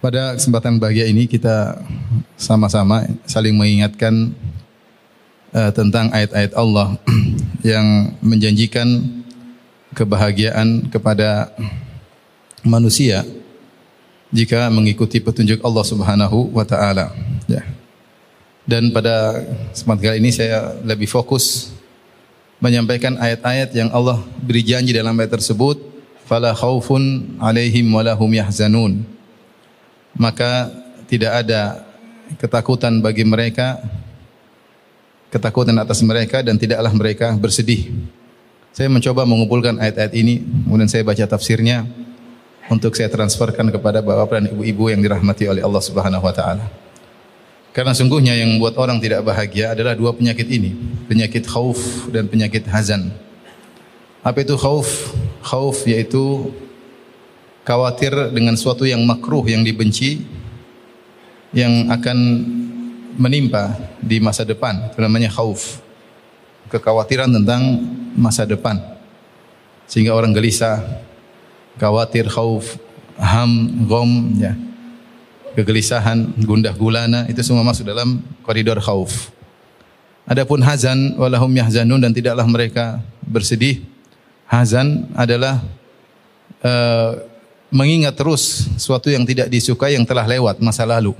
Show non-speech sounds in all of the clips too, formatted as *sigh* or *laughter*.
Pada kesempatan bahagia ini kita sama-sama saling mengingatkan uh, tentang ayat-ayat Allah *clears throat* yang menjanjikan kebahagiaan kepada manusia jika mengikuti petunjuk Allah Subhanahu wa taala. Ya. Dan pada kesempatan kali ini saya lebih fokus menyampaikan ayat-ayat yang Allah beri janji dalam ayat tersebut, fala khaufun alaihim yahzanun maka tidak ada ketakutan bagi mereka ketakutan atas mereka dan tidaklah mereka bersedih. Saya mencoba mengumpulkan ayat-ayat ini, kemudian saya baca tafsirnya untuk saya transferkan kepada bapak-bapak dan ibu-ibu yang dirahmati oleh Allah Subhanahu wa taala. Karena sungguhnya yang membuat orang tidak bahagia adalah dua penyakit ini, penyakit khauf dan penyakit hazan. Apa itu khauf? Khauf yaitu khawatir dengan suatu yang makruh yang dibenci yang akan menimpa di masa depan. Itu namanya khauf. Kekhawatiran tentang masa depan. Sehingga orang gelisah khawatir khauf ham gom ya. Kegelisahan gundah gulana itu semua masuk dalam koridor khauf. Adapun hazan walahum yahzanun dan tidaklah mereka bersedih. Hazan adalah uh, mengingat terus sesuatu yang tidak disukai yang telah lewat masa lalu.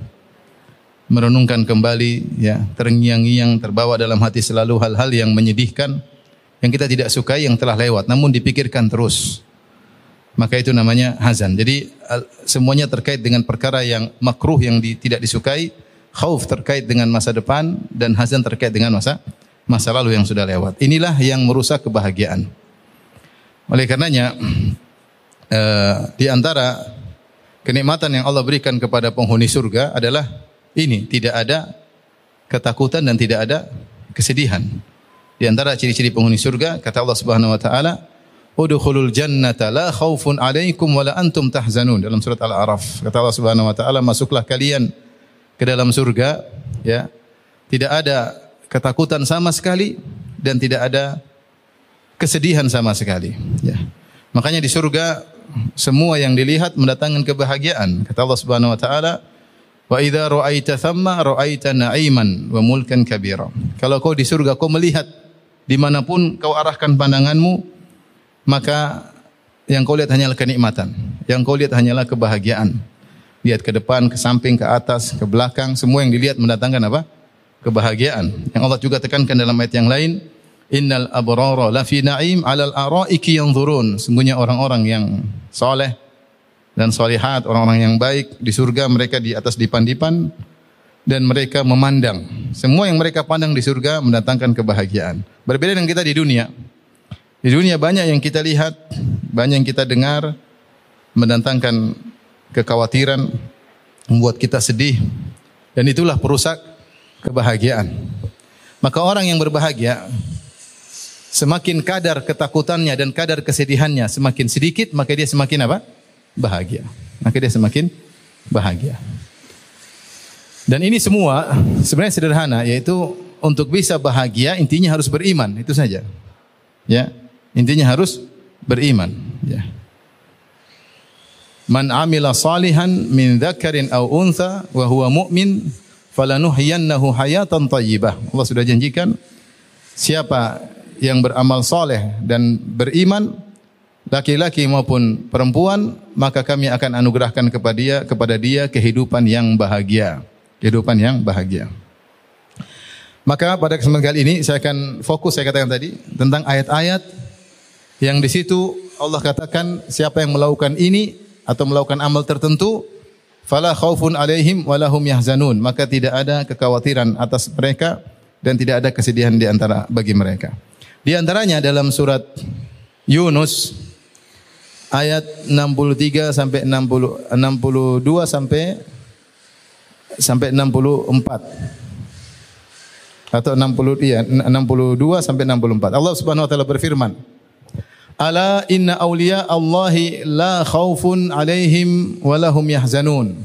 Merenungkan kembali ya, terngiang-ngiang terbawa dalam hati selalu hal-hal yang menyedihkan yang kita tidak sukai yang telah lewat namun dipikirkan terus. Maka itu namanya hazan. Jadi semuanya terkait dengan perkara yang makruh yang di, tidak disukai, khauf terkait dengan masa depan dan hazan terkait dengan masa masa lalu yang sudah lewat. Inilah yang merusak kebahagiaan. Oleh karenanya uh, di antara kenikmatan yang Allah berikan kepada penghuni surga adalah ini, tidak ada ketakutan dan tidak ada kesedihan. Di antara ciri-ciri penghuni surga kata Allah Subhanahu wa taala, "Udkhulul jannata la khaufun 'alaikum wa la antum tahzanun." Dalam surat Al-A'raf. Kata Allah Subhanahu wa taala, "Masuklah kalian ke dalam surga, ya. Tidak ada ketakutan sama sekali dan tidak ada kesedihan sama sekali." Ya. Makanya di surga semua yang dilihat mendatangkan kebahagiaan. Kata Allah Subhanahu wa taala, "Wa idza ra'aita thamma ra'aita na'iman wa mulkan kabira." Kalau kau di surga kau melihat di mana pun kau arahkan pandanganmu, maka yang kau lihat hanyalah kenikmatan. Yang kau lihat hanyalah kebahagiaan. Lihat ke depan, ke samping, ke atas, ke belakang, semua yang dilihat mendatangkan apa? Kebahagiaan. Yang Allah juga tekankan dalam ayat yang lain, Innal abrara lafi na'im 'alal araiki yanzurun. Sungguhnya orang-orang yang soleh dan solihat, orang-orang yang baik di surga mereka di atas dipan-dipan dan mereka memandang. Semua yang mereka pandang di surga mendatangkan kebahagiaan. Berbeda dengan kita di dunia. Di dunia banyak yang kita lihat, banyak yang kita dengar mendatangkan kekhawatiran, membuat kita sedih dan itulah perusak kebahagiaan. Maka orang yang berbahagia Semakin kadar ketakutannya dan kadar kesedihannya semakin sedikit, maka dia semakin apa? Bahagia. Maka dia semakin bahagia. Dan ini semua sebenarnya sederhana, yaitu untuk bisa bahagia intinya harus beriman, itu saja. Ya, intinya harus beriman. Ya. Man amila salihan min dzakarin aw untha wa huwa mu'min falanuhyiyannahu hayatan thayyibah. Allah sudah janjikan siapa yang beramal soleh dan beriman laki-laki maupun perempuan maka kami akan anugerahkan kepada dia kepada dia kehidupan yang bahagia. Kehidupan yang bahagia. Maka pada kesempatan kali ini saya akan fokus saya katakan tadi tentang ayat-ayat yang di situ Allah katakan siapa yang melakukan ini atau melakukan amal tertentu fala khaufun alaihim walahum yahzanun. Maka tidak ada kekhawatiran atas mereka dan tidak ada kesedihan di antara bagi mereka. Di antaranya dalam surat Yunus ayat 63 sampai 60 62 sampai sampai 64 atau 60 iya 62 sampai 64. Allah Subhanahu wa taala berfirman, "Ala inna awliya Allahi la khaufun alaihim wa lahum yahzanun.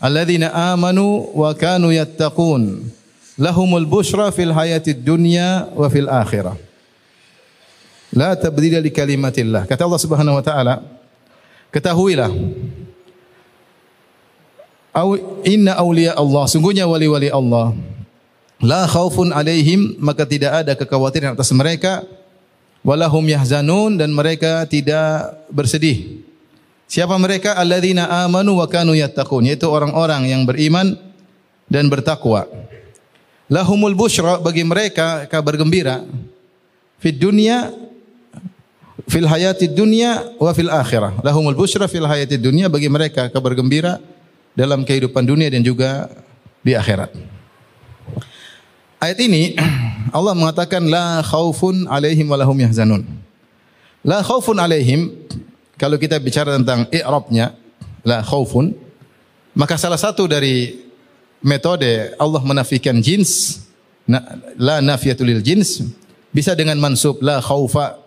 Alladzina amanu wa kanu yattaqun. Lahumul busyra fil hayatid dunya wa fil akhirah." La tabdila li kalimatillah. Kata Allah Subhanahu wa taala, ketahuilah Au inna auliya Allah, sungguhnya wali-wali Allah. La khaufun alaihim, maka tidak ada kekhawatiran atas mereka. Walahum yahzanun dan mereka tidak bersedih. Siapa mereka? Alladzina amanu wa kanu yattaqun, yaitu orang-orang yang beriman dan bertakwa. Lahumul busyra bagi mereka kabar gembira. Fid dunya fil hayati dunya wa fil akhirah. Lahumul busyra fil hayati dunya bagi mereka kabar gembira dalam kehidupan dunia dan juga di akhirat. Ayat ini *clears throat* Allah mengatakan la khaufun alaihim wa lahum yahzanun. La khaufun alaihim kalau kita bicara tentang i'rabnya la khaufun maka salah satu dari metode Allah menafikan jins la nafiyatul jins bisa dengan mansub la khaufa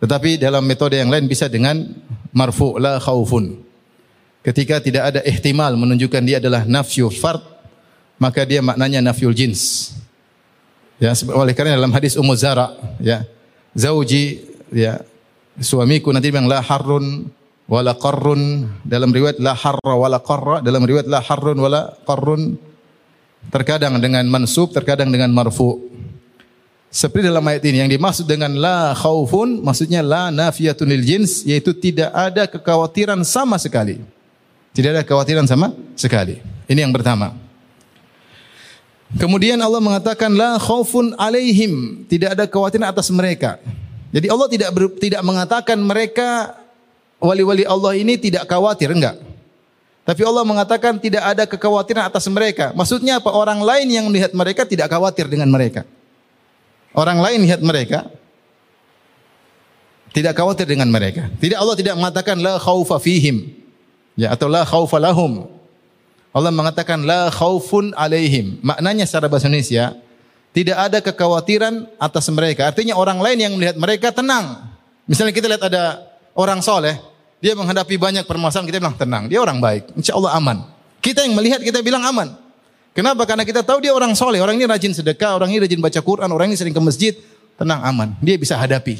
tetapi dalam metode yang lain bisa dengan marfu la khaufun ketika tidak ada ihtimal menunjukkan dia adalah nafyu fard maka dia maknanya nafyul jins. Ya oleh karena dalam hadis Ummu Zara ya zauji ya suamiku nanti bilang la harrun wala qarrun. Dalam riwayat la harra wala qarra dalam riwayat la harrun wala qarrun terkadang dengan mansub terkadang dengan marfu seperti dalam ayat ini yang dimaksud dengan la khaufun maksudnya la nafiyatun lil jins yaitu tidak ada kekhawatiran sama sekali tidak ada kekhawatiran sama sekali ini yang pertama Kemudian Allah mengatakan la khaufun alaihim, tidak ada kekhawatiran atas mereka. Jadi Allah tidak ber, tidak mengatakan mereka wali-wali Allah ini tidak khawatir, enggak. Tapi Allah mengatakan tidak ada kekhawatiran atas mereka. Maksudnya apa? Orang lain yang melihat mereka tidak khawatir dengan mereka. Orang lain lihat mereka tidak khawatir dengan mereka. Tidak Allah tidak mengatakan la khaufa fihim. Ya atau la khaufa lahum. Allah mengatakan la khaufun alaihim. Maknanya secara bahasa Indonesia tidak ada kekhawatiran atas mereka. Artinya orang lain yang melihat mereka tenang. Misalnya kita lihat ada orang soleh, dia menghadapi banyak permasalahan, kita bilang tenang, dia orang baik, insya Allah aman. Kita yang melihat, kita bilang aman. Kenapa? Karena kita tahu dia orang soleh, orang ini rajin sedekah, orang ini rajin baca Quran, orang ini sering ke masjid, tenang, aman. Dia bisa hadapi.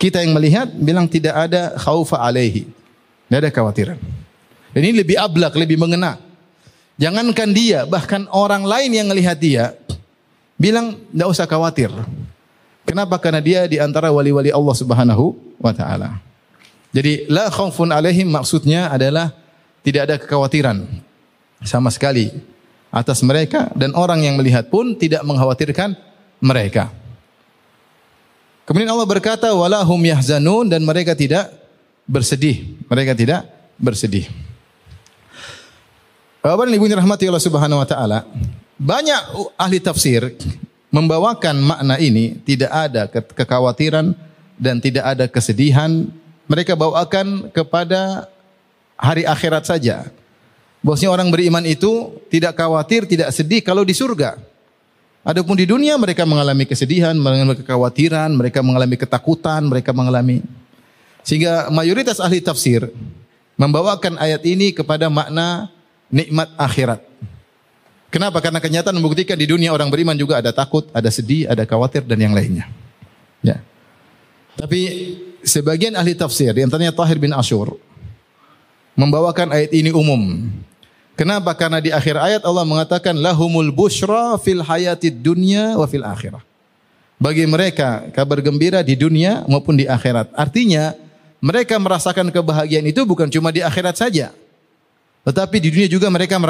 Kita yang melihat, bilang tidak ada khaufa alaihi. Tidak ada kekhawatiran. Dan ini lebih ablak, lebih mengena. Jangankan dia, bahkan orang lain yang melihat dia, bilang tidak usah khawatir. Kenapa? Karena dia di antara wali-wali Allah Subhanahu wa taala. Jadi la khaufun alaihim maksudnya adalah tidak ada kekhawatiran sama sekali atas mereka dan orang yang melihat pun tidak mengkhawatirkan mereka. Kemudian Allah berkata walahum yahzanun dan mereka tidak bersedih. Mereka tidak bersedih. Bapak dan Ibu rahmati Allah Subhanahu wa taala, banyak ahli tafsir membawakan makna ini tidak ada kekhawatiran dan tidak ada kesedihan mereka bawakan kepada hari akhirat saja. Bosnya orang beriman itu tidak khawatir, tidak sedih kalau di surga. Adapun di dunia mereka mengalami kesedihan, mengalami kekhawatiran, mereka mengalami ketakutan, mereka mengalami sehingga mayoritas ahli tafsir membawakan ayat ini kepada makna nikmat akhirat. Kenapa? Karena kenyataan membuktikan di dunia orang beriman juga ada takut, ada sedih, ada khawatir dan yang lainnya. Ya. Tapi sebagian ahli tafsir, di antaranya Tahir bin Ashur, membawakan ayat ini umum. Kenapa? Karena di akhir ayat Allah mengatakan lahumul bushra fil hayatid dunya wa fil akhirah. Bagi mereka kabar gembira di dunia maupun di akhirat. Artinya mereka merasakan kebahagiaan itu bukan cuma di akhirat saja. Tetapi di dunia juga mereka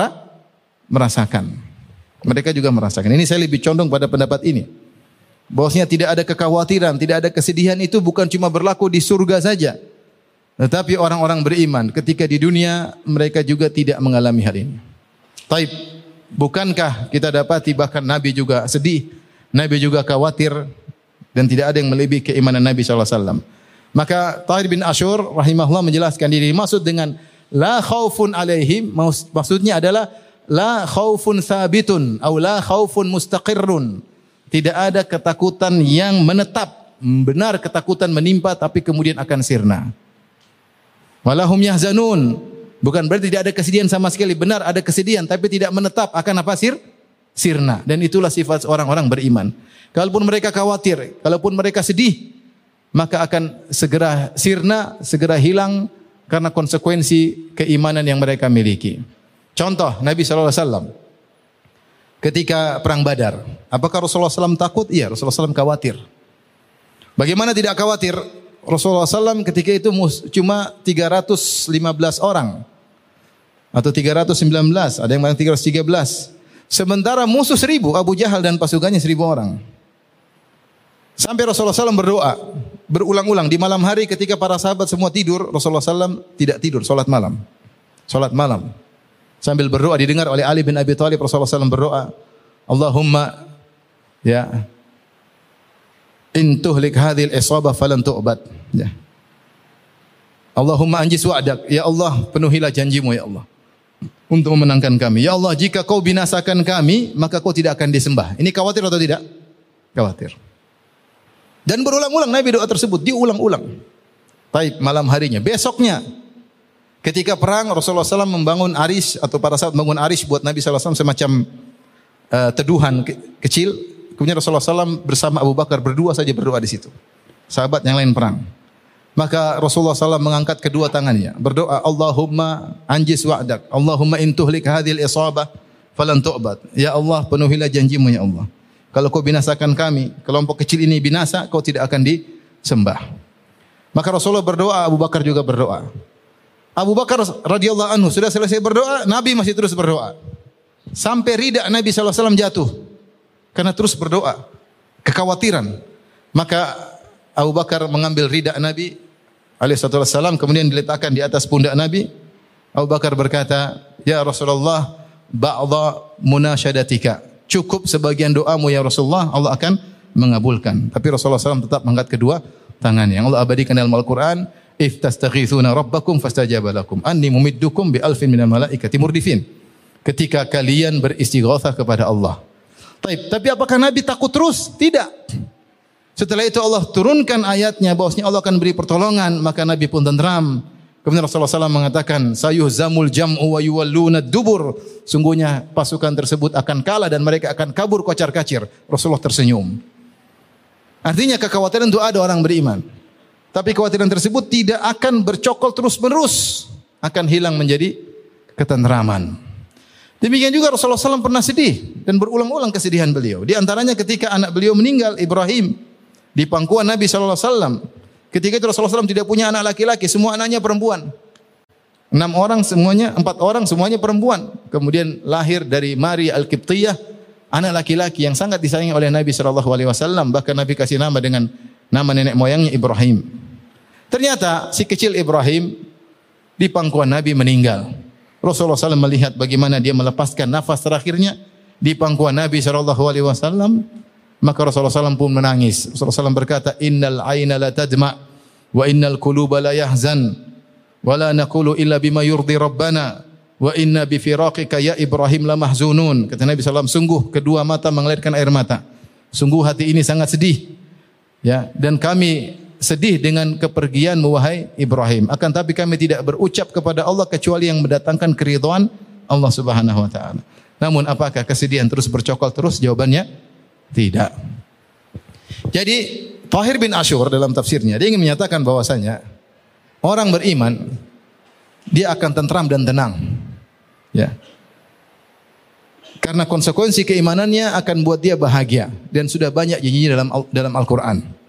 merasakan. Mereka juga merasakan. Ini saya lebih condong pada pendapat ini. Bahwasanya tidak ada kekhawatiran, tidak ada kesedihan itu bukan cuma berlaku di surga saja. Tetapi orang-orang beriman ketika di dunia mereka juga tidak mengalami hal ini. Taib, bukankah kita dapati bahkan Nabi juga sedih, Nabi juga khawatir dan tidak ada yang melebihi keimanan Nabi SAW. Maka Tahir bin Ashur rahimahullah menjelaskan diri maksud dengan la khaufun alaihim maksudnya adalah la khaufun sabitun atau la khaufun mustaqirrun tidak ada ketakutan yang menetap. Benar ketakutan menimpa tapi kemudian akan sirna. Walahum yahzanun. Bukan berarti tidak ada kesedihan sama sekali. Benar ada kesedihan tapi tidak menetap akan apa sir? Sirna. Dan itulah sifat orang-orang beriman. Kalaupun mereka khawatir, kalaupun mereka sedih, maka akan segera sirna, segera hilang karena konsekuensi keimanan yang mereka miliki. Contoh Nabi wasallam ketika perang Badar, apakah Rasulullah SAW takut? Iya, Rasulullah SAW khawatir. Bagaimana tidak khawatir? Rasulullah SAW ketika itu cuma 315 orang atau 319, ada yang bilang 313. Sementara musuh seribu, Abu Jahal dan pasukannya seribu orang. Sampai Rasulullah SAW berdoa berulang-ulang di malam hari ketika para sahabat semua tidur, Rasulullah SAW tidak tidur, sholat malam. Sholat malam. Sambil berdoa didengar oleh Ali bin Abi Thalib Rasulullah SAW berdoa, Allahumma ya intuhlik hadhil isabah falan tu'bad. Ya. Allahumma anjis wa'dak. Ya Allah, penuhilah janjimu ya Allah. Untuk memenangkan kami. Ya Allah, jika kau binasakan kami, maka kau tidak akan disembah. Ini khawatir atau tidak? Khawatir. Dan berulang-ulang Nabi doa tersebut, diulang-ulang. Baik, malam harinya. Besoknya, ketika perang, Rasulullah SAW membangun aris, atau para sahabat membangun aris buat Nabi SAW semacam uh, teduhan ke kecil. Kemudian Rasulullah SAW bersama Abu Bakar berdua saja berdoa di situ. Sahabat yang lain perang. Maka Rasulullah SAW mengangkat kedua tangannya. Berdoa, Allahumma anjis wa'dak. Allahumma intuhlik hadhil isabah falan tu'bad. Ya Allah, penuhilah janjimu ya Allah. Kalau kau binasakan kami, kelompok kecil ini binasa, kau tidak akan disembah. Maka Rasulullah berdoa, Abu Bakar juga berdoa. Abu Bakar radhiyallahu anhu sudah selesai berdoa, Nabi masih terus berdoa. Sampai rida Nabi SAW jatuh. Karena terus berdoa. Kekhawatiran. Maka Abu Bakar mengambil ridak Nabi alaihissalam kemudian diletakkan di atas pundak Nabi. Abu Bakar berkata, "Ya Rasulullah, ba'dha munasyadatika." Cukup sebagian doamu ya Rasulullah, Allah akan mengabulkan. Tapi Rasulullah SAW tetap mengangkat kedua tangannya. Yang Allah abadikan dalam Al-Quran, "If tastaghithuna rabbakum fastajaba lakum, anni mumiddukum bi alfin minal malaikati murdifin." Ketika kalian beristighatsah kepada Allah. Tapi apakah Nabi takut terus? Tidak. Setelah itu Allah turunkan ayatnya bahwasanya Allah akan beri pertolongan, maka Nabi pun tenteram. Kemudian Rasulullah SAW mengatakan, sayuh zamul jam'u wa yuwalluna dubur. Sungguhnya pasukan tersebut akan kalah dan mereka akan kabur kocar kacir. Rasulullah tersenyum. Artinya kekhawatiran itu ada orang beriman. Tapi kekhawatiran tersebut tidak akan bercokol terus menerus. Akan hilang menjadi ketenteraman. Demikian juga Rasulullah SAW pernah sedih dan berulang-ulang kesedihan beliau. Di antaranya ketika anak beliau meninggal, Ibrahim di pangkuan Nabi wasallam. Ketika itu Rasulullah SAW tidak punya anak laki-laki, semua anaknya perempuan. Enam orang semuanya, empat orang semuanya perempuan. Kemudian lahir dari Maria Al-Qibtiyah, anak laki-laki yang sangat disayangi oleh Nabi Wasallam. Bahkan Nabi kasih nama dengan nama nenek moyangnya Ibrahim. Ternyata si kecil Ibrahim di pangkuan Nabi meninggal. Rasulullah SAW melihat bagaimana dia melepaskan nafas terakhirnya di pangkuan Nabi Shallallahu Alaihi Wasallam. Maka Rasulullah SAW pun menangis. Rasulullah SAW berkata, Innal aina la tadma, wa innal kuluba la yahzan, wa la nakulu illa bima yurdi Rabbana, wa inna bi firaqika ya Ibrahim la mahzunun. Kata Nabi SAW, sungguh kedua mata mengalirkan air mata. Sungguh hati ini sangat sedih. Ya, dan kami sedih dengan kepergian wahai Ibrahim. Akan tapi kami tidak berucap kepada Allah kecuali yang mendatangkan keridhaan Allah Subhanahu wa taala. Namun apakah kesedihan terus bercokol terus? Jawabannya tidak. Jadi Tahir bin Ashur dalam tafsirnya dia ingin menyatakan bahwasanya orang beriman dia akan tentram dan tenang. Ya. Karena konsekuensi keimanannya akan buat dia bahagia dan sudah banyak janjinya dalam dalam Al-Qur'an.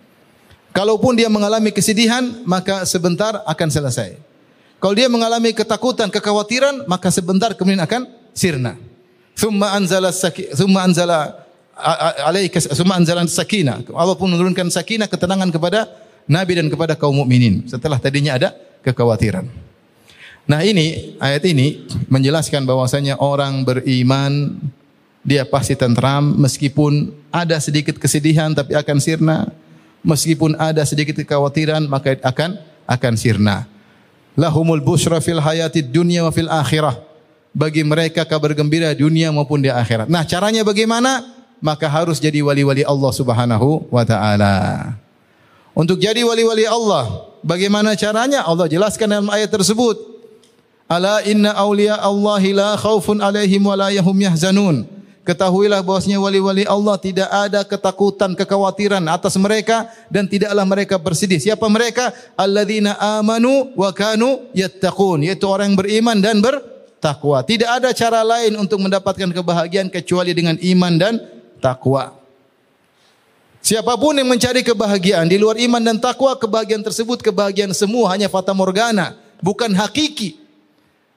Kalaupun dia mengalami kesedihan, maka sebentar akan selesai. Kalau dia mengalami ketakutan, kekhawatiran, maka sebentar kemudian akan sirna. Thumma anzala thumma anzala alaika summa anzalan sakinah. Allah pun menurunkan sakinah ketenangan kepada Nabi dan kepada kaum mukminin setelah tadinya ada kekhawatiran. Nah ini ayat ini menjelaskan bahwasanya orang beriman dia pasti tentram meskipun ada sedikit kesedihan tapi akan sirna. Meskipun ada sedikit kekhawatiran maka akan akan sirna. Lahumul busra fil hayatid dunya wa fil akhirah. Bagi mereka kabar gembira dunia maupun di akhirat. Nah, caranya bagaimana? maka harus jadi wali-wali Allah Subhanahu wa taala. Untuk jadi wali-wali Allah, bagaimana caranya? Allah jelaskan dalam ayat tersebut. Ala inna awliya Allahi la khaufun alaihim wa la yahum yahzanun. Ketahuilah bahwasanya wali-wali Allah tidak ada ketakutan, kekhawatiran atas mereka dan tidaklah mereka bersedih. Siapa mereka? Alladzina amanu wa kanu yattaqun, yaitu orang yang beriman dan ber takwa. Tidak ada cara lain untuk mendapatkan kebahagiaan kecuali dengan iman dan takwa. Siapa pun yang mencari kebahagiaan di luar iman dan takwa, kebahagiaan tersebut kebahagiaan semua hanya fata morgana, bukan hakiki.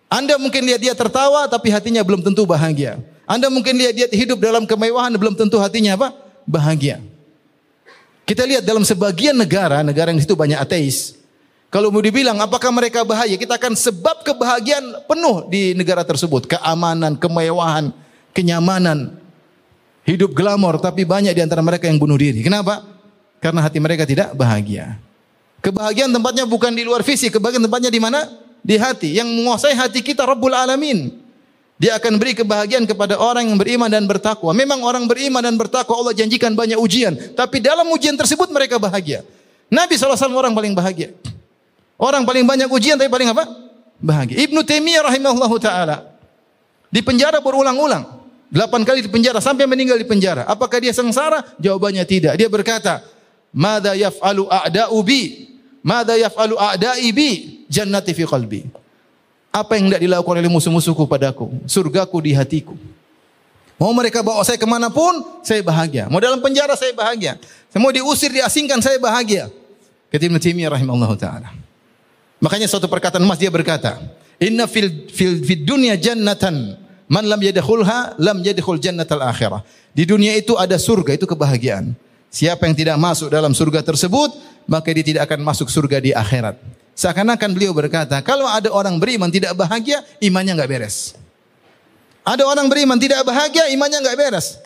Anda mungkin lihat dia tertawa tapi hatinya belum tentu bahagia. Anda mungkin lihat dia hidup dalam kemewahan belum tentu hatinya apa? Bahagia. Kita lihat dalam sebagian negara, negara yang situ banyak ateis. Kalau mau dibilang apakah mereka bahagia, kita akan sebab kebahagiaan penuh di negara tersebut, keamanan, kemewahan, kenyamanan, hidup glamor, tapi banyak di antara mereka yang bunuh diri. Kenapa? Karena hati mereka tidak bahagia. Kebahagiaan tempatnya bukan di luar fisik, kebahagiaan tempatnya di mana? Di hati. Yang menguasai hati kita Rabbul Alamin. Dia akan beri kebahagiaan kepada orang yang beriman dan bertakwa. Memang orang beriman dan bertakwa Allah janjikan banyak ujian. Tapi dalam ujian tersebut mereka bahagia. Nabi SAW orang paling bahagia. Orang paling banyak ujian tapi paling apa? Bahagia. Ibnu Taimiyah rahimahullahu taala di penjara berulang-ulang. Delapan kali di penjara sampai meninggal di penjara. Apakah dia sengsara? Jawabannya tidak. Dia berkata, "Mada yaf'alu a'da'u bi? Mada yaf'alu a'da'i bi? Jannati fi qalbi." Apa yang tidak dilakukan oleh musuh-musuhku padaku? Surgaku di hatiku. Mau mereka bawa saya ke mana pun, saya bahagia. Mau dalam penjara, saya bahagia. Mau diusir, diasingkan, saya bahagia. Kata Ibn Taimiyah rahimahullah ta'ala. Makanya suatu perkataan emas dia berkata, Inna fil, fil, fil dunya jannatan Man lam yadkhulha lam yadkhul jannatal akhirah. Di dunia itu ada surga, itu kebahagiaan. Siapa yang tidak masuk dalam surga tersebut, maka dia tidak akan masuk surga di akhirat. Seakan-akan beliau berkata, kalau ada orang beriman tidak bahagia, imannya enggak beres. Ada orang beriman tidak bahagia, imannya enggak beres.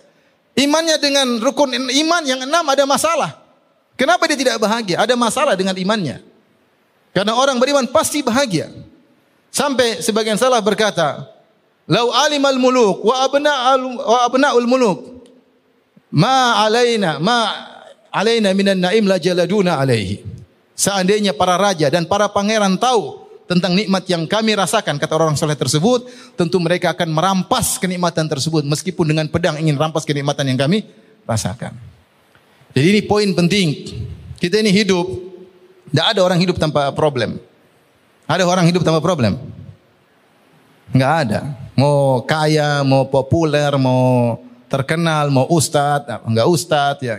Imannya dengan rukun iman yang enam ada masalah. Kenapa dia tidak bahagia? Ada masalah dengan imannya. Karena orang beriman pasti bahagia. Sampai sebagian salah berkata, Lau alimal muluk wa abna'ul wa abna'ul muluk ma alaina ma alaina minan naim la jaladuna alaihi. Seandainya para raja dan para pangeran tahu tentang nikmat yang kami rasakan kata orang soleh tersebut, tentu mereka akan merampas kenikmatan tersebut meskipun dengan pedang ingin rampas kenikmatan yang kami rasakan. Jadi ini poin penting. Kita ini hidup, tidak ada orang hidup tanpa problem. Ada orang hidup tanpa problem? Enggak ada. Mau kaya, mau populer, mau terkenal, mau ustad, enggak ustad ya.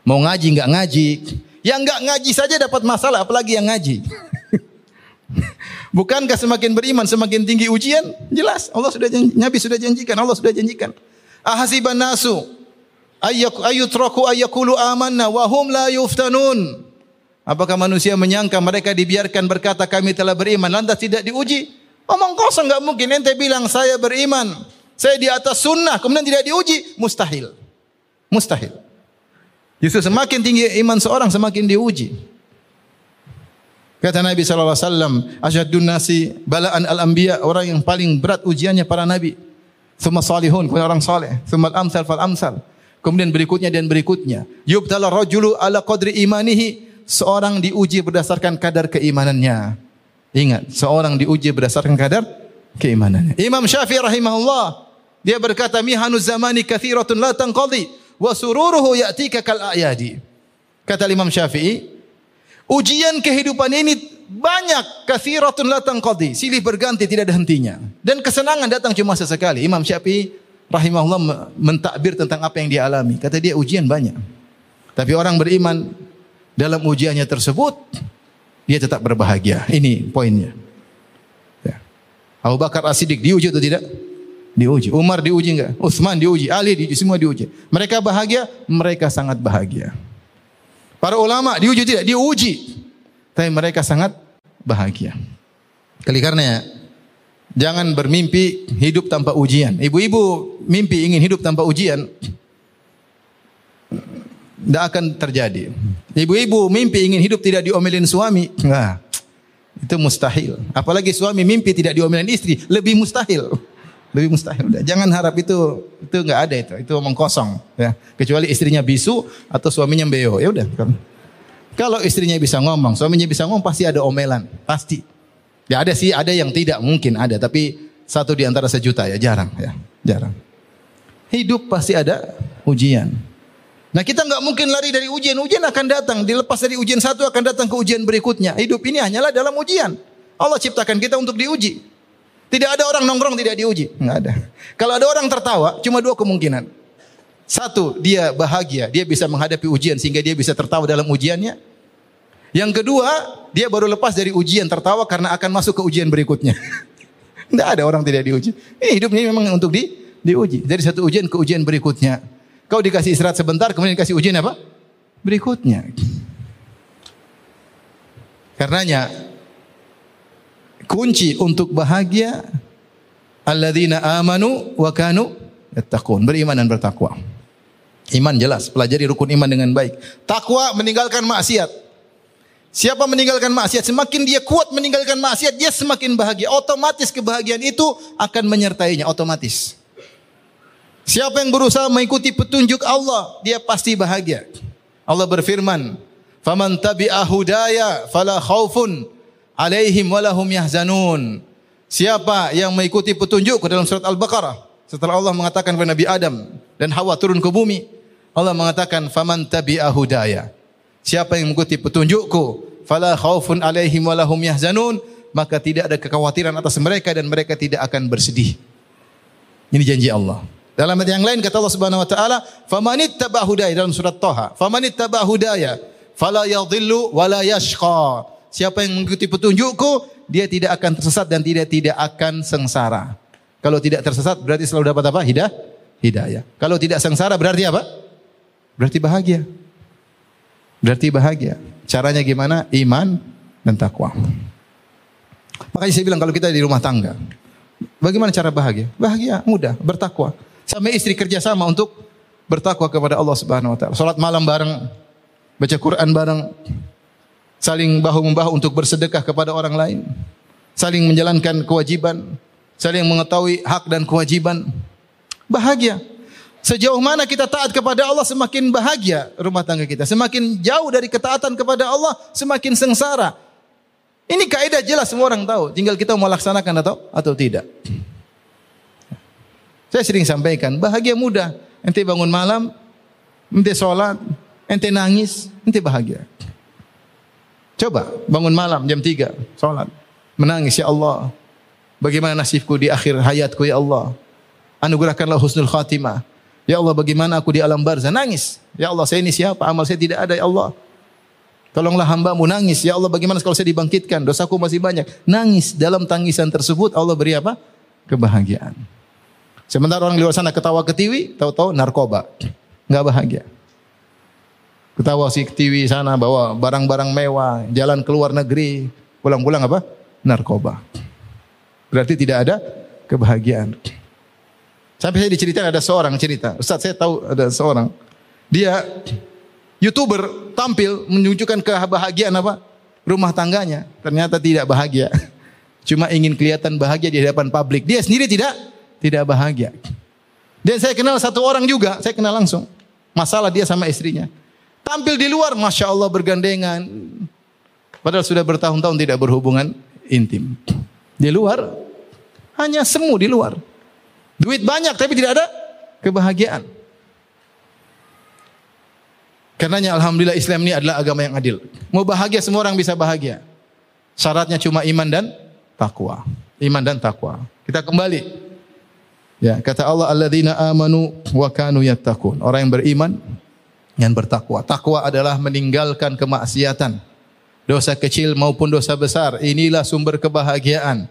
Mau ngaji enggak ngaji. Yang enggak ngaji saja dapat masalah apalagi yang ngaji. *laughs* Bukankah semakin beriman semakin tinggi ujian? Jelas Allah sudah janji, Nabi sudah janjikan, Allah sudah janjikan. Ahasiban nasu ayyutraku ayyakulu amanna wa hum la yuftanun. Apakah manusia menyangka mereka dibiarkan berkata kami telah beriman lantas tidak diuji? Omong kosong nggak mungkin. Ente bilang saya beriman, saya di atas sunnah, kemudian tidak diuji, mustahil. Mustahil. Justru semakin tinggi iman seorang semakin diuji. Kata Nabi sallallahu alaihi wasallam, asyadun nasi balaan al-anbiya, orang yang paling berat ujiannya para nabi. Semua salihun, kemudian orang saleh, semua amsal fal amsal. Kemudian berikutnya dan berikutnya. Yubtala rajulu ala qadri imanihi, seorang diuji berdasarkan kadar keimanannya. Ingat, seorang diuji berdasarkan kadar keimanannya. Imam Syafi'i rahimahullah, dia berkata, "Mihanu zamani kathiratun la tanqadi wa sururuhu ya'tika kal a'yadi." Kata Imam Syafi'i, ujian kehidupan ini banyak kathiratun la tanqadi, silih berganti tidak ada hentinya. Dan kesenangan datang cuma sesekali. Imam Syafi'i rahimahullah mentakbir tentang apa yang dia alami. Kata dia ujian banyak. Tapi orang beriman dalam ujiannya tersebut dia tetap berbahagia. Ini poinnya. Ya. Abu Bakar As-Siddiq diuji atau tidak? Diuji. Umar diuji enggak? Utsman diuji, Ali diuji, semua diuji. Mereka bahagia, mereka sangat bahagia. Para ulama diuji tidak? Diuji. Tapi mereka sangat bahagia. Kali karena jangan bermimpi hidup tanpa ujian. Ibu-ibu mimpi ingin hidup tanpa ujian, tidak akan terjadi. Ibu-ibu mimpi ingin hidup tidak diomelin suami, nah, itu mustahil. Apalagi suami mimpi tidak diomelin istri, lebih mustahil. Lebih mustahil. Udah. Jangan harap itu itu nggak ada itu, itu omong kosong. Ya. Kecuali istrinya bisu atau suaminya beo, ya udah. Kalau istrinya bisa ngomong, suaminya bisa ngomong, pasti ada omelan, pasti. Ya ada sih, ada yang tidak mungkin ada, tapi satu di antara sejuta ya jarang, ya jarang. Hidup pasti ada ujian. Nah kita nggak mungkin lari dari ujian. Ujian akan datang. Dilepas dari ujian satu akan datang ke ujian berikutnya. Hidup ini hanyalah dalam ujian. Allah ciptakan kita untuk diuji. Tidak ada orang nongkrong tidak diuji. Enggak ada. Kalau ada orang tertawa, cuma dua kemungkinan. Satu, dia bahagia, dia bisa menghadapi ujian sehingga dia bisa tertawa dalam ujiannya. Yang kedua, dia baru lepas dari ujian tertawa karena akan masuk ke ujian berikutnya. *laughs* Tidak ada orang tidak diuji. Ini hidup ini memang untuk di, diuji. Dari satu ujian ke ujian berikutnya. Kau dikasih istirahat sebentar, kemudian dikasih ujian apa? Berikutnya. Karenanya kunci untuk bahagia alladzina amanu wa kanu yattaqun, beriman dan bertakwa. Iman jelas, pelajari rukun iman dengan baik. Takwa meninggalkan maksiat. Siapa meninggalkan maksiat, semakin dia kuat meninggalkan maksiat, dia semakin bahagia. Otomatis kebahagiaan itu akan menyertainya, otomatis. Siapa yang berusaha mengikuti petunjuk Allah, dia pasti bahagia. Allah berfirman, "Faman tabi'a hudaya fala khaufun alaihim walahum yahzanun. Siapa yang mengikuti petunjukku dalam surat Al-Baqarah setelah Allah mengatakan kepada Nabi Adam dan Hawa turun ke bumi, Allah mengatakan faman tabi'a hudaya. Siapa yang mengikuti petunjukku, fala khaufun alaihim walahum yahzanun, maka tidak ada kekhawatiran atas mereka dan mereka tidak akan bersedih. Ini janji Allah. Dalam ayat yang lain kata Allah Subhanahu wa taala, "Famanittaba hudaya" dalam surat Thaha. "Famanittaba hudaya fala yadhillu wala yashqa." Siapa yang mengikuti petunjukku, dia tidak akan tersesat dan tidak tidak akan sengsara. Kalau tidak tersesat berarti selalu dapat apa? Hidayah. Hidayah. Kalau tidak sengsara berarti apa? Berarti bahagia. Berarti bahagia. Caranya gimana? Iman dan takwa. Makanya saya bilang kalau kita di rumah tangga, bagaimana cara bahagia? Bahagia, mudah, bertakwa. Sama istri kerja sama untuk bertakwa kepada Allah Subhanahu wa taala. Salat malam bareng, baca Quran bareng, saling bahu membahu untuk bersedekah kepada orang lain, saling menjalankan kewajiban, saling mengetahui hak dan kewajiban. Bahagia. Sejauh mana kita taat kepada Allah semakin bahagia rumah tangga kita. Semakin jauh dari ketaatan kepada Allah semakin sengsara. Ini kaidah jelas semua orang tahu. Tinggal kita mau laksanakan atau atau tidak. Saya sering sampaikan, bahagia mudah. Ente bangun malam, ente sholat, ente nangis, ente bahagia. Coba bangun malam jam 3, sholat. Menangis, ya Allah. Bagaimana nasibku di akhir hayatku, ya Allah. Anugerahkanlah husnul khatimah. Ya Allah, bagaimana aku di alam barzah? Nangis. Ya Allah, saya ini siapa? Amal saya tidak ada, ya Allah. Tolonglah hambamu nangis. Ya Allah, bagaimana kalau saya dibangkitkan? Dosaku masih banyak. Nangis. Dalam tangisan tersebut, Allah beri apa? Kebahagiaan. Sementara orang di luar sana ketawa ketiwi, tahu-tahu narkoba. Enggak bahagia. Ketawa si TV sana bawa barang-barang mewah, jalan ke luar negeri, pulang-pulang apa? Narkoba. Berarti tidak ada kebahagiaan. Sampai saya diceritakan ada seorang cerita. Ustaz saya tahu ada seorang. Dia YouTuber tampil menunjukkan kebahagiaan apa? Rumah tangganya. Ternyata tidak bahagia. *laughs* Cuma ingin kelihatan bahagia di hadapan publik. Dia sendiri tidak tidak bahagia. Dan saya kenal satu orang juga, saya kenal langsung. Masalah dia sama istrinya. Tampil di luar, masya Allah bergandengan. Padahal sudah bertahun-tahun tidak berhubungan intim. Di luar, hanya semu di luar. Duit banyak tapi tidak ada kebahagiaan. Karenanya Alhamdulillah Islam ini adalah agama yang adil. Mau bahagia semua orang bisa bahagia. Syaratnya cuma iman dan takwa. Iman dan takwa. Kita kembali. Ya, kata Allah alladzina amanu wa kanu yattaqun. Orang yang beriman yang bertakwa. Takwa adalah meninggalkan kemaksiatan. Dosa kecil maupun dosa besar. Inilah sumber kebahagiaan.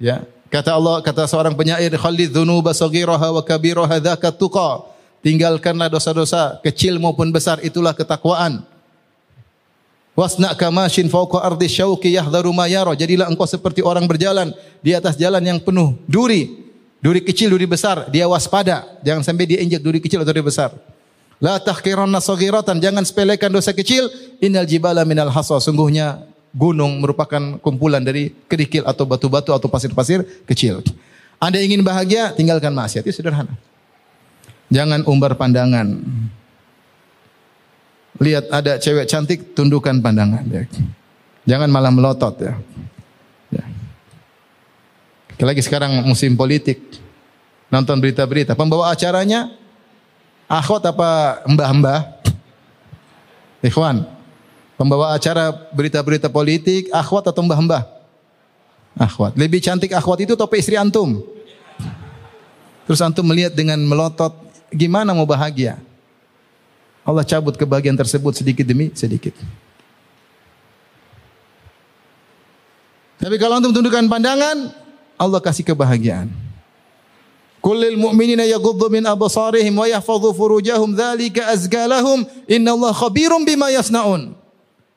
Ya. Kata Allah, kata seorang penyair, "Khalid dzunuba saghiraha wa kabiraha dzaka tuqa." Tinggalkanlah dosa-dosa kecil maupun besar, itulah ketakwaan. Wasna kamashin fawqa ardi syauqi yahdharu ma. Jadilah engkau seperti orang berjalan di atas jalan yang penuh duri. Duri kecil, duri besar, dia waspada. Jangan sampai dia injak duri kecil atau duri besar. La tahqiranna saghiratan, jangan sepelekan dosa kecil. Innal jibala minal hasa, sungguhnya gunung merupakan kumpulan dari kerikil atau batu-batu atau pasir-pasir kecil. Anda ingin bahagia, tinggalkan maksiat. Itu sederhana. Jangan umbar pandangan. Lihat ada cewek cantik, tundukkan pandangan. Ya. Jangan malah melotot ya. ya. Lagi sekarang musim politik. Nonton berita-berita. Pembawa acaranya akhwat apa mbah-mbah? Ikhwan, pembawa acara berita-berita politik, akhwat atau mbah-mbah? akhwat. Lebih cantik akhwat itu tope istri antum. Terus antum melihat dengan melotot, gimana mau bahagia? Allah cabut kebahagiaan tersebut sedikit demi sedikit. Tapi kalau antum tundukkan pandangan, Allah kasih kebahagiaan. Kullil mu'minina yaghuddu min absarihim wa yahfadhu furujahum dzalika azka lahum innallaha khabirum bima yasnaun.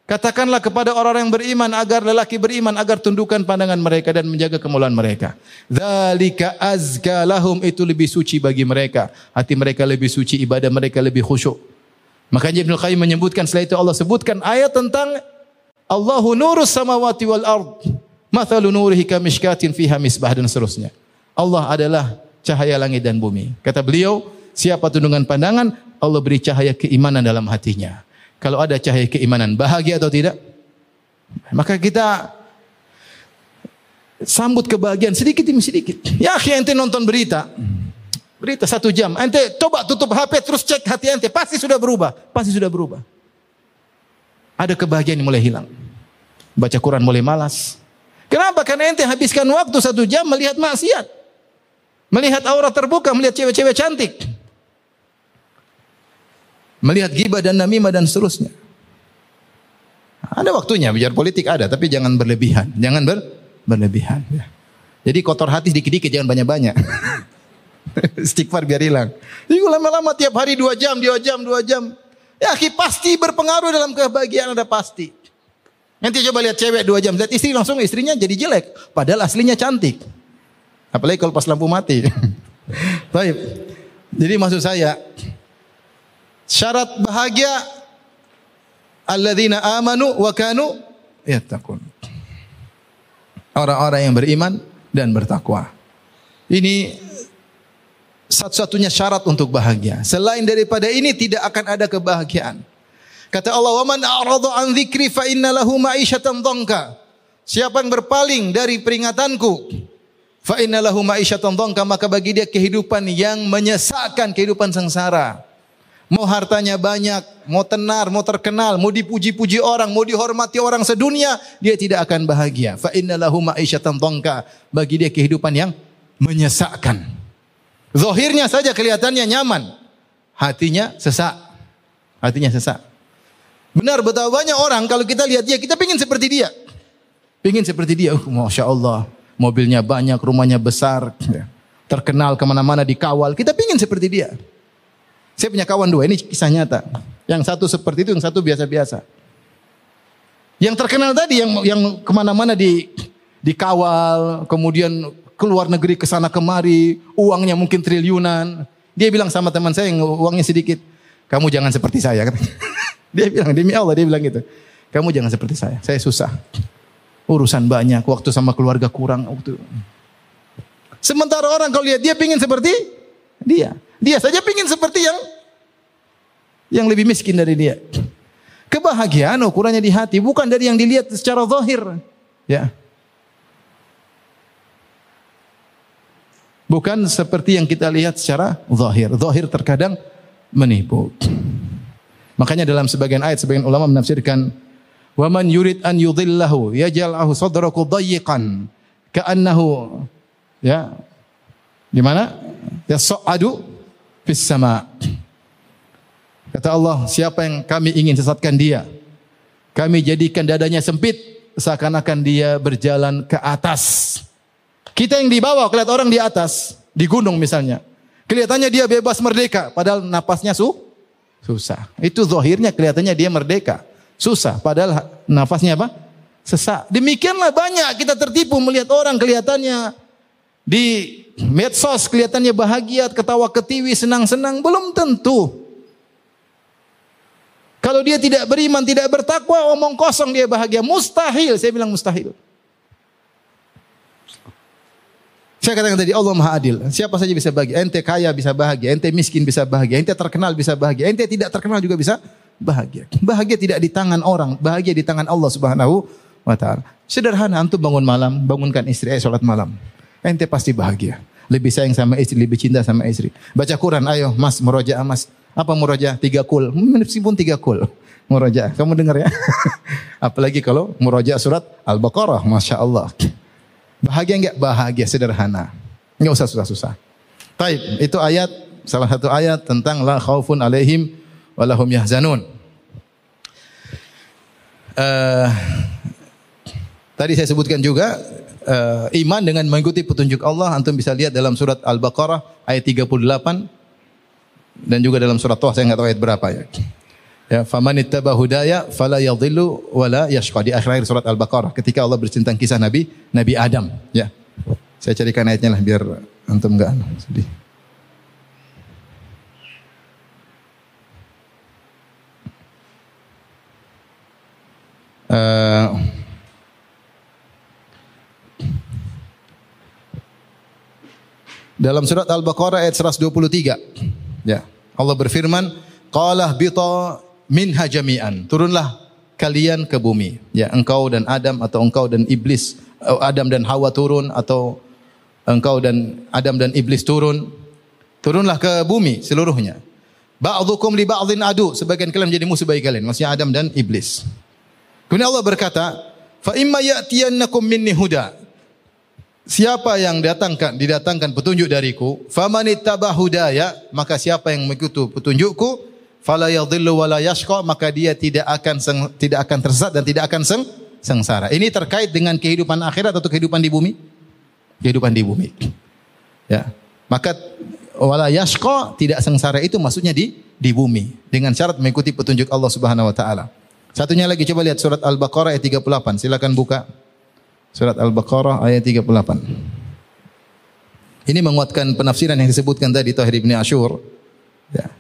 Katakanlah kepada orang-orang yang beriman agar lelaki beriman agar tundukkan pandangan mereka dan menjaga kemuliaan mereka. Dzalika azka lahum itu lebih suci bagi mereka. Hati mereka lebih suci, ibadah mereka lebih khusyuk. Makanya Ibnu Qayyim menyebutkan setelah itu Allah sebutkan ayat tentang Allahu nurus samawati wal ard. Mathalu nurihi kamishkatin fiha misbah dan seterusnya. Allah adalah cahaya langit dan bumi. Kata beliau, siapa tundungan pandangan, Allah beri cahaya keimanan dalam hatinya. Kalau ada cahaya keimanan, bahagia atau tidak? Maka kita sambut kebahagiaan sedikit demi sedikit. Ya, ente nonton berita. Berita satu jam. Ente coba tutup HP terus cek hati ente. Pasti sudah berubah. Pasti sudah berubah. Ada kebahagiaan yang mulai hilang. Baca Quran mulai malas. Kenapa? Karena ente habiskan waktu satu jam melihat maksiat. Melihat aurat terbuka, melihat cewek-cewek cantik. Melihat gibah dan namimah dan seterusnya. Ada waktunya biar politik ada, tapi jangan berlebihan. Jangan ber, berlebihan. Ya. Jadi kotor hati dikit-dikit, jangan banyak-banyak. *laughs* Istighfar biar hilang. Jadi lama-lama tiap hari dua jam, dua jam, dua jam. Ya pasti berpengaruh dalam kebahagiaan ada pasti. Nanti coba lihat cewek dua jam, lihat istri langsung istrinya jadi jelek. Padahal aslinya cantik. Apalagi kalau pas lampu mati. *laughs* Baik. Jadi maksud saya, Syarat bahagia alladzina amanu wa kanu yattaqun. Orang-orang yang beriman dan bertakwa. Ini satu-satunya syarat untuk bahagia. Selain daripada ini tidak akan ada kebahagiaan. Kata Allah, "Wa man a'rada an dzikri fa inna lahu ma'isyatan dhanka." Siapa yang berpaling dari peringatanku, fa inna lahu ma'isyatan dhanka, maka bagi dia kehidupan yang menyesakkan, kehidupan sengsara. Mau hartanya banyak, mau tenar, mau terkenal, mau dipuji-puji orang, mau dihormati orang sedunia, dia tidak akan bahagia. Fa innalahu ma'isyatan dhangka. Bagi dia kehidupan yang menyesakkan. Zahirnya saja kelihatannya nyaman, hatinya sesak. Hatinya sesak. Benar betapa banyak orang kalau kita lihat dia, kita pingin seperti dia. Pingin seperti dia. Uh, Masya Allah. Mobilnya banyak, rumahnya besar. Terkenal ke mana-mana dikawal. Kita pingin seperti dia. Saya punya kawan dua, ini kisah nyata. Yang satu seperti itu, yang satu biasa-biasa. Yang terkenal tadi, yang yang ke mana-mana di dikawal, kemudian keluar negeri ke sana kemari, uangnya mungkin triliunan. Dia bilang sama teman saya yang uangnya sedikit, kamu jangan seperti saya. *laughs* dia bilang demi Allah dia bilang gitu. Kamu jangan seperti saya, saya susah. Urusan banyak, waktu sama keluarga kurang. Waktu. Sementara orang kalau lihat dia pingin seperti dia. Dia saja pingin seperti yang yang lebih miskin dari dia. Kebahagiaan ukurannya di hati, bukan dari yang dilihat secara zahir. Ya. Bukan seperti yang kita lihat secara zahir. Zahir terkadang menipu. Makanya dalam sebagian ayat sebagian ulama menafsirkan wa man yurid an yudhillahu yaj'alhu sadrahu dayyiqan ka'annahu ya di mana? Ya so'adu fis sama. Kata Allah, siapa yang kami ingin sesatkan dia, kami jadikan dadanya sempit seakan-akan dia berjalan ke atas. Kita yang di bawah kelihatan orang di atas, di gunung misalnya. Kelihatannya dia bebas merdeka, padahal napasnya su susah. Itu zahirnya kelihatannya dia merdeka. Susah, padahal nafasnya apa? Sesak. Demikianlah banyak kita tertipu melihat orang kelihatannya di medsos kelihatannya bahagia, ketawa ketiwi, senang-senang, belum tentu. Kalau dia tidak beriman, tidak bertakwa, omong kosong dia bahagia. Mustahil, saya bilang mustahil. Saya katakan tadi Allah Maha Adil. Siapa saja bisa bahagia. Ente kaya bisa bahagia, ente miskin bisa bahagia, ente terkenal bisa bahagia, ente tidak terkenal juga bisa bahagia. Bahagia tidak di tangan orang, bahagia di tangan Allah Subhanahu wa taala. Sederhana antum bangun malam, bangunkan istri eh salat malam ente pasti bahagia. Lebih sayang sama istri, lebih cinta sama istri. Baca Quran, ayo mas, meroja mas. Apa meroja? Tiga kul. Meskipun tiga kul. Meroja. Kamu dengar ya? *laughs* Apalagi kalau meroja surat Al-Baqarah. Masya Allah. Bahagia enggak? Bahagia sederhana. Enggak usah susah-susah. Taib, itu ayat salah satu ayat tentang la khaufun alaihim walahum yahzanun. Uh, tadi saya sebutkan juga uh, iman dengan mengikuti petunjuk Allah antum bisa lihat dalam surat Al-Baqarah ayat 38 dan juga dalam surat Toh saya enggak tahu ayat berapa ya. Ya, faman ittaba hudaya fala yadhillu wala yashqa di akhir, akhir surat Al-Baqarah ketika Allah bercerita kisah Nabi Nabi Adam, ya. Saya carikan ayatnya lah biar antum enggak sedih. Uh, dalam surat Al-Baqarah ayat 123. Ya. Allah berfirman, "Qala bita minha jami'an. Turunlah kalian ke bumi. Ya, engkau dan Adam atau engkau dan iblis, eh, Adam dan Hawa turun atau engkau dan Adam dan iblis turun. Turunlah ke bumi seluruhnya. Ba'dhukum li ba'dhin adu, sebagian kalian menjadi musuh bagi kalian, maksudnya Adam dan iblis. Kemudian Allah berkata, "Fa imma ya'tiyannakum minni huda." Siapa yang datangkan didatangkan petunjuk dariku, famanittaba hudaya, maka siapa yang mengikuti petunjukku, fala yadhillu wala yashqa maka dia tidak akan seng, tidak akan tersesat dan tidak akan seng, sengsara. Ini terkait dengan kehidupan akhirat atau kehidupan di bumi? Kehidupan di bumi. Ya. Maka wala yashqa tidak sengsara itu maksudnya di di bumi dengan syarat mengikuti petunjuk Allah Subhanahu wa taala. Satunya lagi coba lihat surat Al-Baqarah ayat 38. Silakan buka. Surat Al-Baqarah ayat 38. Ini menguatkan penafsiran yang disebutkan tadi Tahir bin Ashur. Ya.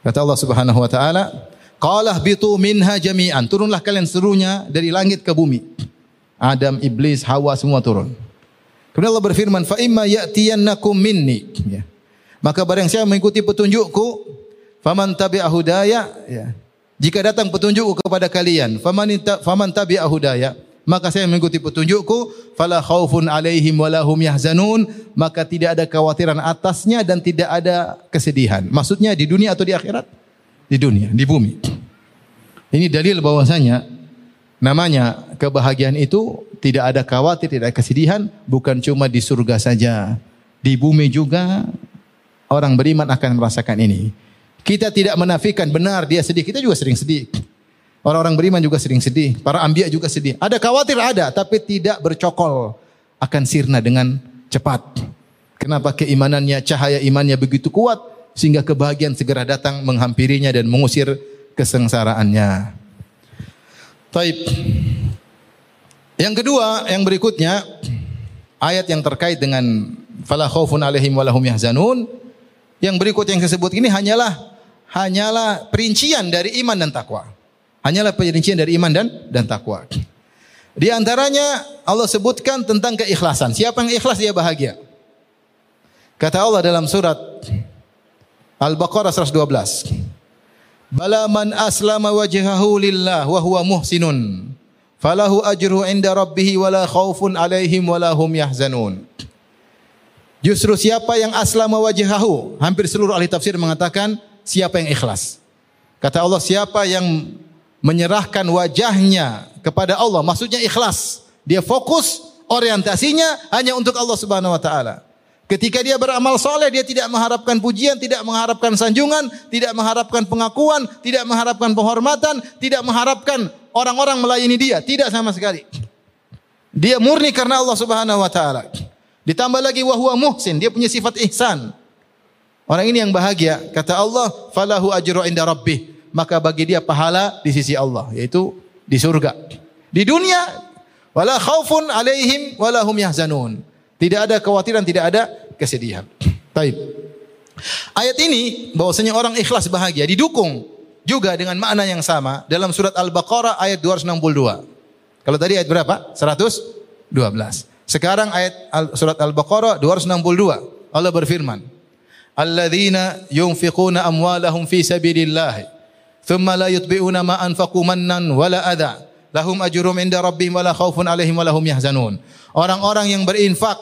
Kata Allah Subhanahu wa taala, "Qala bitu minha jami'an." Turunlah kalian seluruhnya dari langit ke bumi. Adam, iblis, Hawa semua turun. Kemudian Allah berfirman, "Fa imma ya'tiyannakum minni." Ya. Maka barang siapa mengikuti petunjukku, faman tabi'a hudaya, ya. Jika datang petunjukku kepada kalian, faman tabi'a hudaya, maka saya mengikuti petunjukku fala khaufun alaihim wala hum yahzanun maka tidak ada kekhawatiran atasnya dan tidak ada kesedihan. Maksudnya di dunia atau di akhirat? Di dunia di bumi. Ini dalil bahwasanya namanya kebahagiaan itu tidak ada khawatir tidak ada kesedihan bukan cuma di surga saja. Di bumi juga orang beriman akan merasakan ini kita tidak menafikan benar dia sedih kita juga sering sedih Orang-orang beriman juga sering sedih, para ambia juga sedih. Ada khawatir ada, tapi tidak bercokol akan sirna dengan cepat. Kenapa keimanannya, cahaya imannya begitu kuat sehingga kebahagiaan segera datang menghampirinya dan mengusir kesengsaraannya. Taib. Yang kedua, yang berikutnya ayat yang terkait dengan fala khaufun alaihim walahum yahzanun. Yang berikut yang saya ini hanyalah hanyalah perincian dari iman dan takwa. Hanyalah perincian dari iman dan dan takwa. Di antaranya Allah sebutkan tentang keikhlasan. Siapa yang ikhlas dia bahagia. Kata Allah dalam surat Al-Baqarah 112. Bala man aslama wajhahu lillah wa huwa muhsinun falahu ajru inda rabbih wala khaufun alaihim wala hum yahzanun. Justru siapa yang aslama wajhahu, hampir seluruh ahli tafsir mengatakan siapa yang ikhlas. Kata Allah siapa yang menyerahkan wajahnya kepada Allah, maksudnya ikhlas. Dia fokus orientasinya hanya untuk Allah Subhanahu wa taala. Ketika dia beramal soleh, dia tidak mengharapkan pujian, tidak mengharapkan sanjungan, tidak mengharapkan pengakuan, tidak mengharapkan penghormatan, tidak mengharapkan orang-orang melayani dia, tidak sama sekali. Dia murni karena Allah Subhanahu wa taala. Ditambah lagi wahwa muhsin, dia punya sifat ihsan. Orang ini yang bahagia, kata Allah, falahu ajru inda rabbih maka bagi dia pahala di sisi Allah yaitu di surga. Di dunia wala khaufun alaihim wala hum yahzanun. Tidak ada kekhawatiran, tidak ada kesedihan. Baik. Ayat ini bahwasanya orang ikhlas bahagia didukung juga dengan makna yang sama dalam surat Al-Baqarah ayat 262. Kalau tadi ayat berapa? 112. Sekarang ayat surat Al-Baqarah 262. Allah berfirman, "Alladzina yunfiquna amwalahum fi sabilillah thumma la yutbi'una ma anfaqu mannan wala adha lahum ajrum inda rabbihim wala khaufun alaihim wala hum yahzanun orang-orang yang berinfak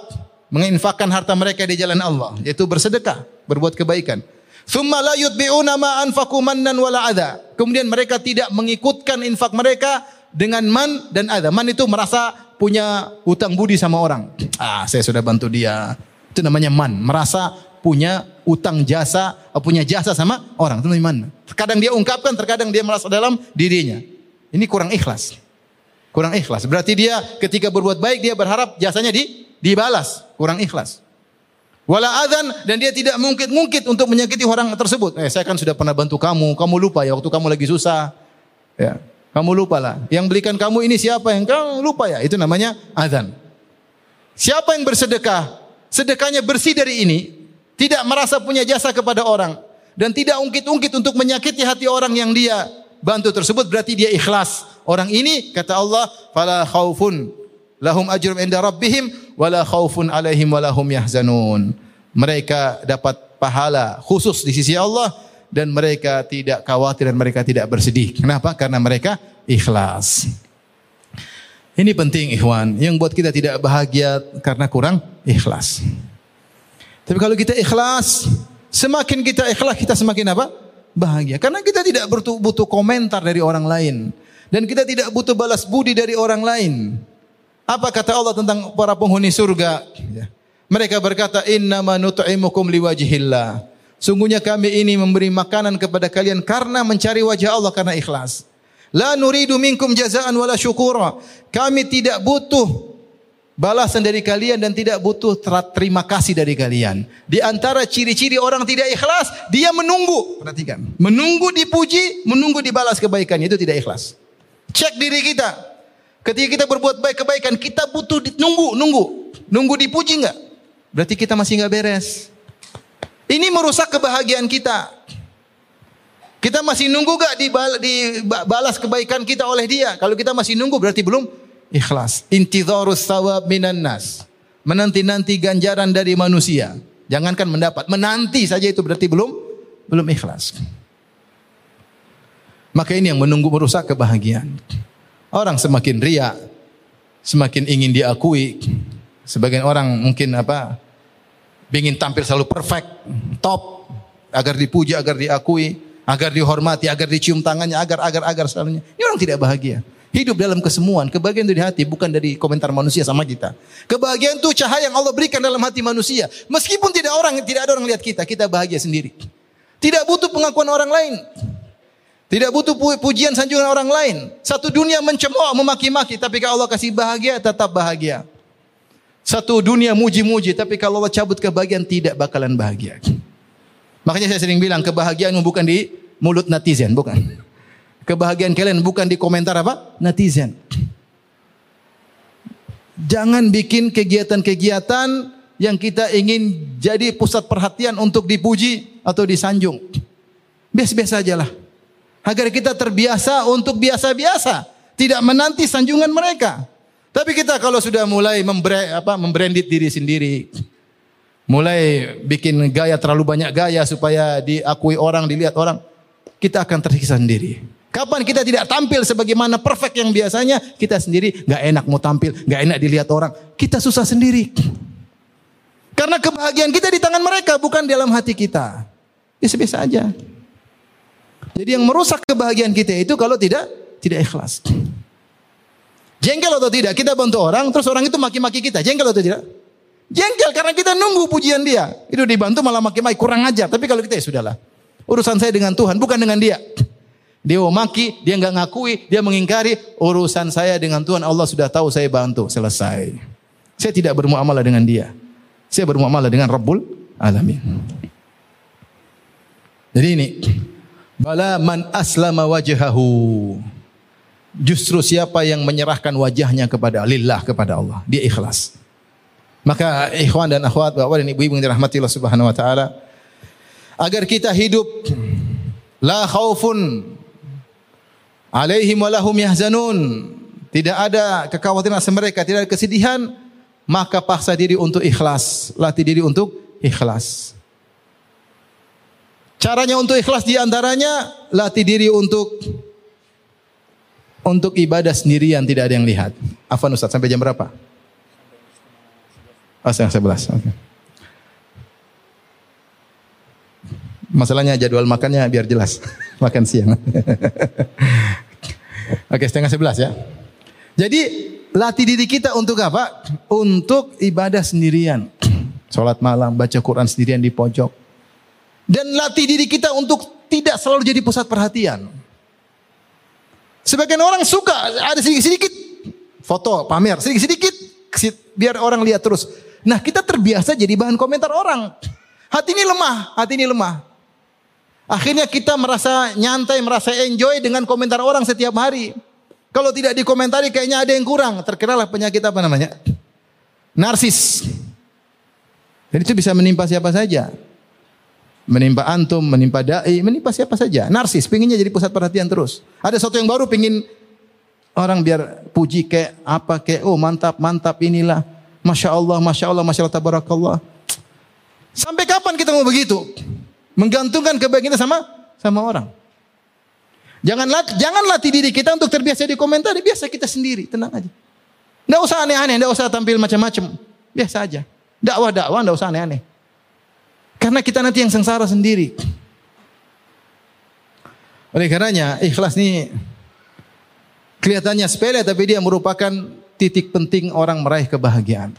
menginfakkan harta mereka di jalan Allah yaitu bersedekah berbuat kebaikan. Thumma la yutbi'una ma anfaqu mannan wala adha. Kemudian mereka tidak mengikutkan infak mereka dengan man dan adha. Man itu merasa punya utang budi sama orang. Ah, saya sudah bantu dia. Itu namanya man, merasa punya utang jasa, punya jasa sama orang. Itu namanya man. Terkadang dia ungkapkan, terkadang dia merasa dalam dirinya. Ini kurang ikhlas. Kurang ikhlas. Berarti dia ketika berbuat baik dia berharap jasanya di dibalas. Kurang ikhlas. Wala adzan dan dia tidak mungkin-mungkin untuk menyakiti orang tersebut. Eh, saya kan sudah pernah bantu kamu, kamu lupa ya waktu kamu lagi susah. Ya, kamu lupa lah. Yang belikan kamu ini siapa yang kamu lupa ya? Itu namanya adzan. Siapa yang bersedekah, sedekahnya bersih dari ini, tidak merasa punya jasa kepada orang dan tidak ungkit-ungkit untuk menyakiti hati orang yang dia bantu tersebut berarti dia ikhlas. Orang ini kata Allah, fala khaufun lahum ajrum inda rabbihim wala khaufun alaihim wala hum yahzanun. Mereka dapat pahala khusus di sisi Allah dan mereka tidak khawatir dan mereka tidak bersedih. Kenapa? Karena mereka ikhlas. Ini penting ikhwan, yang buat kita tidak bahagia karena kurang ikhlas. Tapi kalau kita ikhlas, semakin kita ikhlas kita semakin apa? Bahagia. Karena kita tidak butuh, butuh komentar dari orang lain dan kita tidak butuh balas budi dari orang lain. Apa kata Allah tentang para penghuni surga? Ya. Mereka berkata, Inna nut'imukum liwajihillah. Sungguhnya kami ini memberi makanan kepada kalian karena mencari wajah Allah karena ikhlas. La nuridu minkum jazaan wala syukura. Kami tidak butuh balasan dari kalian dan tidak butuh terima kasih dari kalian. Di antara ciri-ciri orang tidak ikhlas, dia menunggu. Perhatikan. Menunggu dipuji, menunggu dibalas kebaikan. Itu tidak ikhlas. Cek diri kita. Ketika kita berbuat baik kebaikan, kita butuh nunggu, nunggu, nunggu dipuji enggak? Berarti kita masih enggak beres. Ini merusak kebahagiaan kita. Kita masih nunggu gak dibalas kebaikan kita oleh dia? Kalau kita masih nunggu berarti belum ikhlas. Intidharus sawab minan nas. Menanti-nanti ganjaran dari manusia. Jangankan mendapat, menanti saja itu berarti belum belum ikhlas. Maka ini yang menunggu merusak kebahagiaan. Orang semakin ria, semakin ingin diakui. Sebagian orang mungkin apa? ingin tampil selalu perfect, top, agar dipuji, agar diakui, agar dihormati, agar dicium tangannya, agar agar agar selalunya. Ini orang tidak bahagia. Hidup dalam kesemuan, kebahagiaan itu di hati, bukan dari komentar manusia sama kita. Kebahagiaan itu cahaya yang Allah berikan dalam hati manusia. Meskipun tidak orang, tidak ada orang lihat kita, kita bahagia sendiri. Tidak butuh pengakuan orang lain. Tidak butuh pujian sanjungan orang lain. Satu dunia mencemooh, memaki-maki, tapi kalau Allah kasih bahagia, tetap bahagia. Satu dunia muji-muji, tapi kalau Allah cabut kebahagiaan, tidak bakalan bahagia. Makanya saya sering bilang, kebahagiaan bukan di mulut netizen, bukan. Kebahagiaan kalian bukan di komentar apa? Netizen. Jangan bikin kegiatan-kegiatan yang kita ingin jadi pusat perhatian untuk dipuji atau disanjung. Biasa-biasa aja lah. Agar kita terbiasa untuk biasa-biasa, tidak menanti sanjungan mereka. Tapi kita kalau sudah mulai membre, apa, membranded diri sendiri, mulai bikin gaya terlalu banyak gaya supaya diakui orang, dilihat orang, kita akan tersiksa sendiri. Kapan kita tidak tampil sebagaimana perfect yang biasanya, kita sendiri nggak enak mau tampil, nggak enak dilihat orang, kita susah sendiri. Karena kebahagiaan kita di tangan mereka, bukan dalam hati kita. Biasa-biasa aja. Jadi yang merusak kebahagiaan kita itu kalau tidak tidak ikhlas. Jengkel atau tidak? Kita bantu orang, terus orang itu maki-maki kita. Jengkel atau tidak? Jengkel karena kita nunggu pujian dia. Itu dibantu malah maki-maki, kurang ajar. Tapi kalau kita ya sudahlah. Urusan saya dengan Tuhan, bukan dengan dia. Dia mau maki, dia nggak ngakui, dia mengingkari. Urusan saya dengan Tuhan, Allah sudah tahu saya bantu. Selesai. Saya tidak bermuamalah dengan dia. Saya bermuamalah dengan Rabbul Alamin. Jadi ini Bala man aslama wajhahu. Justru siapa yang menyerahkan wajahnya kepada lillah kepada Allah, dia ikhlas. Maka ikhwan dan akhwat, bapak dan ibu-ibu yang dirahmati Allah Subhanahu wa taala, agar kita hidup la khaufun alaihim walahum yahzanun. Tidak ada kekhawatiran atas mereka, tidak ada kesedihan, maka paksa diri untuk ikhlas, latih diri untuk ikhlas. Caranya untuk ikhlas di antaranya latih diri untuk untuk ibadah sendirian tidak ada yang lihat. Afan Ustaz sampai jam berapa? Oh, setengah sebelas. Okay. Masalahnya jadwal makannya biar jelas. *laughs* Makan siang. *laughs* Oke, setengah sebelas ya. Jadi latih diri kita untuk apa? Untuk ibadah sendirian. Salat malam, baca Quran sendirian di pojok. Dan latih diri kita untuk tidak selalu jadi pusat perhatian. Sebagian orang suka ada sedikit-sedikit foto, pamer, sedikit-sedikit biar orang lihat terus. Nah, kita terbiasa jadi bahan komentar orang. Hati ini lemah, hati ini lemah. Akhirnya kita merasa nyantai, merasa enjoy dengan komentar orang setiap hari. Kalau tidak dikomentari kayaknya ada yang kurang. Terkenalah penyakit apa namanya? Narsis. Dan itu bisa menimpa siapa saja. Menimpa antum, menimpa dai, menimpa siapa saja. Narsis, pinginnya jadi pusat perhatian terus. Ada sesuatu yang baru, pingin orang biar puji kayak apa kayak oh mantap mantap inilah masya Allah masya Allah masya Allah tabarakallah sampai kapan kita mau begitu menggantungkan kebaikan kita sama sama orang Janganlah jangan latih diri kita untuk terbiasa di komentar, biasa kita sendiri, tenang aja. Enggak usah aneh-aneh, enggak usah tampil macam-macam. Biasa aja. Dakwah-dakwah enggak usah aneh-aneh. Karena kita nanti yang sengsara sendiri. Oleh karenanya, ikhlas ini kelihatannya sepele tapi dia merupakan titik penting orang meraih kebahagiaan.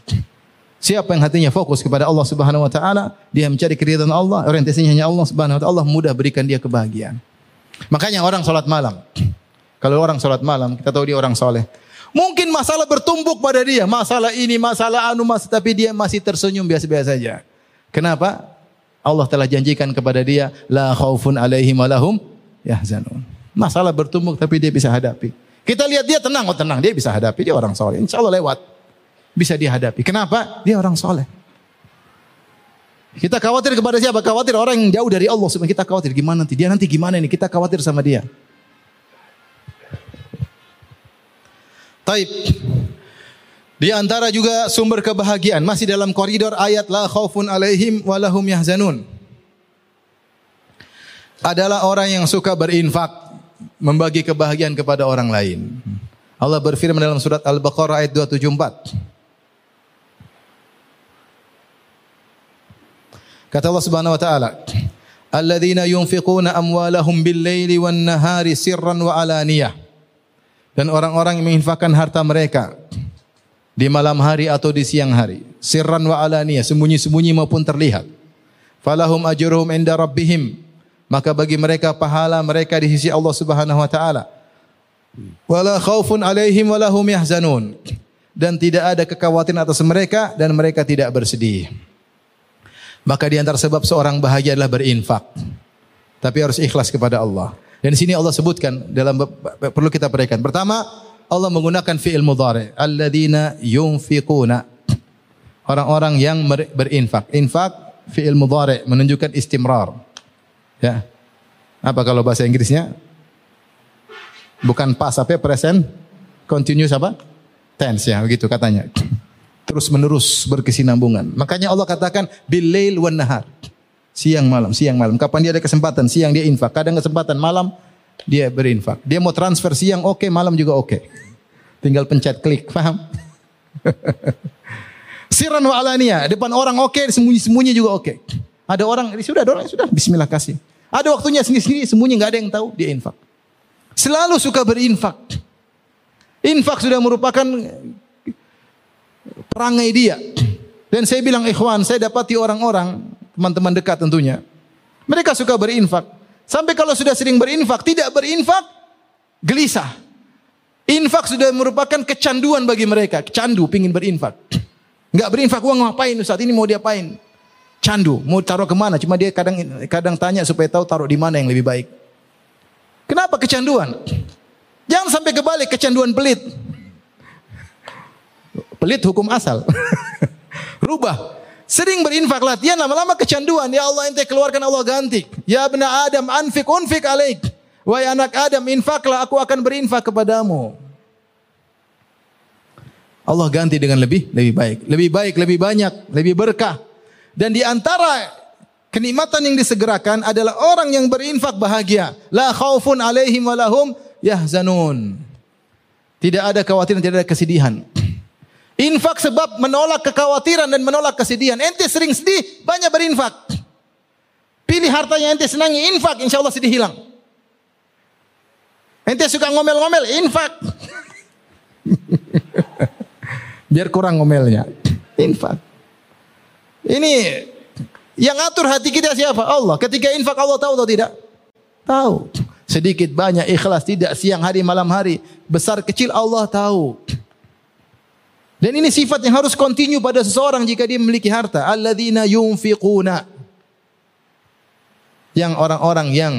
Siapa yang hatinya fokus kepada Allah Subhanahu wa taala, dia mencari keridhaan Allah, orientasinya hanya Allah Subhanahu wa taala, Allah mudah berikan dia kebahagiaan. Makanya orang sholat malam. Kalau orang sholat malam, kita tahu dia orang soleh. Mungkin masalah bertumbuk pada dia. Masalah ini, masalah anu, mas, tapi dia masih tersenyum biasa-biasa saja. Kenapa? Allah telah janjikan kepada dia, la khaufun alaihim walahum yahzanun. Masalah bertumbuk tapi dia bisa hadapi. Kita lihat dia tenang, oh tenang, dia bisa hadapi, dia orang soleh. Insya Allah lewat. Bisa dihadapi. Kenapa? Dia orang soleh. Kita khawatir kepada siapa? Khawatir orang yang jauh dari Allah. Kita khawatir gimana nanti dia nanti gimana ini? Kita khawatir sama dia. Taib. Di antara juga sumber kebahagiaan masih dalam koridor ayat la khaufun alaihim walahum yahzanun. Adalah orang yang suka berinfak, membagi kebahagiaan kepada orang lain. Allah berfirman dalam surat Al-Baqarah ayat 274. Kata Allah Subhanahu wa taala, "Alladzina yunfiquna amwalahum bil-laili wan-nahari sirran wa alaniyah." Dan orang-orang yang menginfakkan harta mereka di malam hari atau di siang hari, sirran wa alaniyah, sembunyi-sembunyi maupun terlihat. Falahum ajruhum inda rabbihim. Maka bagi mereka pahala mereka di sisi Allah Subhanahu wa taala. Wala khaufun alaihim wala hum yahzanun. Dan tidak ada kekhawatiran atas mereka dan mereka tidak bersedih. Maka di antara sebab seorang bahagia adalah berinfak. Tapi harus ikhlas kepada Allah. Dan di sini Allah sebutkan dalam perlu kita perhatikan. Pertama, Allah menggunakan fi'il mudhari, alladzina yunfiquna. Orang-orang yang berinfak. Infak fi'il mudhari menunjukkan istimrar. Ya. Apa kalau bahasa Inggrisnya? Bukan pas apa present continuous apa? Tense ya, begitu katanya terus menerus berkesinambungan. Makanya Allah katakan bilail wan nahar. Siang malam, siang malam. Kapan dia ada kesempatan? Siang dia infak. Kadang kesempatan malam dia berinfak. Dia mau transfer siang oke, okay, malam juga oke. Okay. Tinggal pencet klik, paham? *laughs* Siran wa alania, depan orang oke, okay, sembunyi-sembunyi juga oke. Okay. Ada orang, sudah, ada orang sudah, bismillah kasih. Ada waktunya sendiri-sendiri, sembunyi nggak ada yang tahu, dia infak. Selalu suka berinfak. Infak sudah merupakan perangai dia. Dan saya bilang ikhwan, saya dapati orang-orang, teman-teman dekat tentunya. Mereka suka berinfak. Sampai kalau sudah sering berinfak, tidak berinfak, gelisah. Infak sudah merupakan kecanduan bagi mereka. Candu, pingin berinfak. Enggak berinfak, uang ngapain Ustaz? Ini mau diapain? Candu, mau taruh ke mana? Cuma dia kadang kadang tanya supaya tahu taruh di mana yang lebih baik. Kenapa kecanduan? Jangan sampai kebalik, kecanduan pelit. Pelit hukum asal. *laughs* Rubah. Sering berinfak latihan lama-lama kecanduan. Ya Allah ente keluarkan Allah ganti. Ya benar Adam anfik unfik alaik. Wahai anak Adam infaklah aku akan berinfak kepadamu. Allah ganti dengan lebih lebih baik, lebih baik, lebih banyak, lebih berkah. Dan di antara kenikmatan yang disegerakan adalah orang yang berinfak bahagia. La khaufun alaihim walahum yahzanun. Tidak ada kekhawatiran, tidak ada kesedihan. Infak sebab menolak kekhawatiran dan menolak kesedihan. Ente sering sedih, banyak berinfak. Pilih harta yang ente senangi, infak, insya Allah sedih hilang. Ente suka ngomel-ngomel, infak. *laughs* Biar kurang ngomelnya. Infak. Ini yang atur hati kita siapa? Allah. Ketika infak Allah tahu atau tidak? Tahu. Sedikit banyak ikhlas tidak siang hari malam hari. Besar kecil Allah tahu. Dan ini sifat yang harus kontinu pada seseorang jika dia memiliki harta. Alladzina yunfiquna. Yang orang-orang yang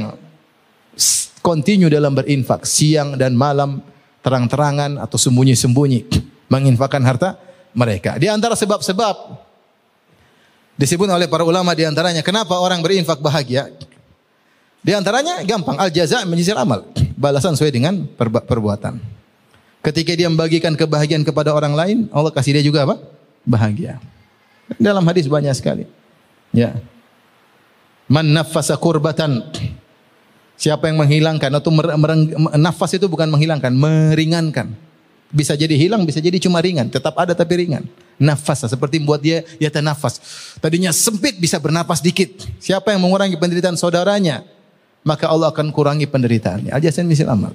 kontinu dalam berinfak siang dan malam terang-terangan atau sembunyi-sembunyi menginfakkan harta mereka. Di antara sebab-sebab disebut oleh para ulama di antaranya kenapa orang berinfak bahagia? Di antaranya gampang al jaza menjizil amal, balasan sesuai dengan perbuatan. Ketika dia membagikan kebahagiaan kepada orang lain, Allah kasih dia juga apa? Bahagia. Dalam hadis banyak sekali. Ya. Man nafasa kurbatan. Siapa yang menghilangkan atau mereng, nafas itu bukan menghilangkan, meringankan. Bisa jadi hilang, bisa jadi cuma ringan, tetap ada tapi ringan. Nafas seperti membuat dia ya nafas. Tadinya sempit bisa bernapas dikit. Siapa yang mengurangi penderitaan saudaranya, maka Allah akan kurangi penderitaannya. Ajasan misal amal.